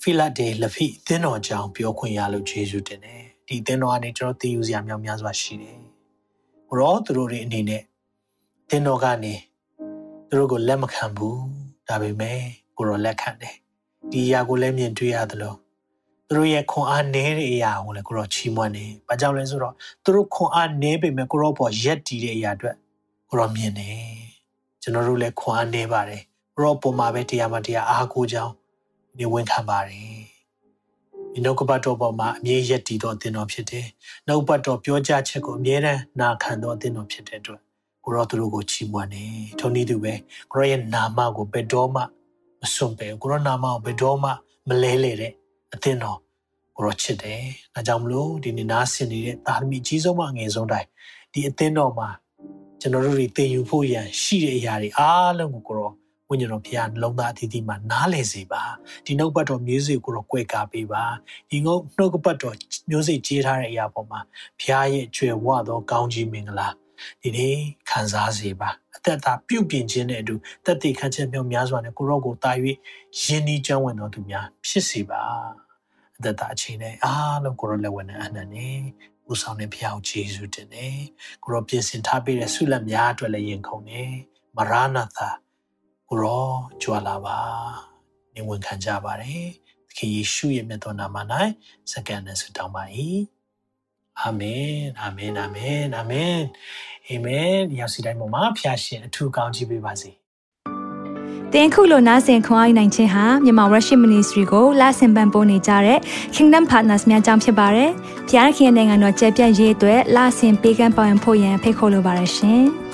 ဖိလဒေလဖိအသင်းတော်အကြောင်းပြောခွင့်ရလို့ယေရှုတင်တယ်ဒီအသင်းတော်ကနေကျွန်တော်သိယူစရာများများစွာရှိတယ်ဘရောသူတို့တွေအနေနဲ့အသင်းတော်ကနေသူတို့ကိုလက်မခံဘူးဒါပေမဲ့ကိုရောလက်ခံတယ်ဒီအရာကိုလည်းမြင်တွေ့ရသလိုသူတို့ရဲ့ခွန်အားနည်းတဲ့အရာကိုလည်းကိုရောချီးမွမ်းတယ်။ဘာကြောင့်လဲဆိုတော့သူတို့ခွန်အားနည်းပေမဲ့ကိုရောပေါ်ရက်တည်တဲ့အရာအတွက်ကိုရောမြင်တယ်။ကျွန်တော်တို့လည်းခွန်အားနည်းပါတယ်။ကိုရောပေါ်မှာပဲတရားမှတရားအားကိုးကြောင်း ဒီဝန်ခံပါတယ်ဒီနှုတ်ကပတ်တော်ပေါ်မှာအမြဲရက်တည်သောအသင်တော်ဖြစ်တယ်နှုတ်ပတ်တော်ပြောကြားချက်ကိုအမြဲတမ်းနာခံသောအသင်တော်ဖြစ်တဲ့အတွက်ကိုရောသူတို့ကိုချီးမွမ်းတယ်ထိုနည်းတူပဲကိုရောရဲ့နာမကိုဘယ်တော့မှမစွန့်ပယ်ကိုရောနာမကိုဘယ်တော့မှမလဲလေတဲ့အသင်တော်ကိုရောချစ်တယ်ဒါကြောင့်မလို့ဒီနေ့နားဆင်နေတဲ့သာသမီအကြီးဆုံးမှအငယ်ဆုံးတိုင်းဒီအသင်တော်မှာကျွန်တော်တို့တွေသင်ယူဖို့ရန်ရှိတဲ့အရာတွေအားလုံးကိုကိုရော ဝိညာဉ်တော်ဘုရားနှလုံးသားအသီးသီးမှာနားလည်စေပါဒီနှုတ်ပတ်တော်မျိုးစေ့ကိုတော့ကြွယ်ကာပေးပါဒီငုတ်နှုတ်ပတ်တော်မျိုးစေ့ကြေးထားတဲ့အရာပေါ်မှာဘုရားရဲ့ကျွယ်ဝသောကောင်းကြီးမင်္ဂလာဒီနေ့ခံစားစေပါအသက်တာပြုပြင်ခြင်းနဲ့အတူတက်တည်ခံချက်မြောက်များစွာနဲ့ကိုရော့ကိုတာ၍ယဉ်ဤကျောင်းဝင်တော်သူများဖြစ်စေပါအသက်တာအချိန်နဲ့အားလုံးကိုရော့လက်ဝင်တဲ့အနန္တနဲ့ဦးဆောင်တဲ့ဘုရားကိုယေရှုတင်တယ်ကိုရော့ပြင်ဆင်ထားပေးတဲ့ဆုလက်များအတွက်လည်းယင်ခုန်တယ်မရနာသာ ကိုရောကြွလာပါနေဝင်ခံကြပါတယ်သခင်ယေရှုရဲ့မြတ်တော်နာမ၌စက္ကန့်နဲ့ဆုတောင်းပါ၏အာမင်အာမင်အာမင်အာမင်အာမင်ဒီရောက်စီတိုင်းပေါ်မှာဖျာရှင်အထူးကောင်းချီးပေးပါစေတင်ခုလိုနာဆင်ခွန်အားနိုင်ခြင်းဟာမြန်မာ Worship Ministry ကိုလာဆင်ပန်ပိုးနေကြတဲ့ Kingdom Partners များအကြောင်းဖြစ်ပါတယ်။ဖျားခင်နိုင်ငံတော်ကျယ်ပြန့်ရေးအတွက်လာဆင်ပေးကမ်းပောင်းဖို့ရန်ဖိတ်ခေါ်လိုပါတယ်ရှင်။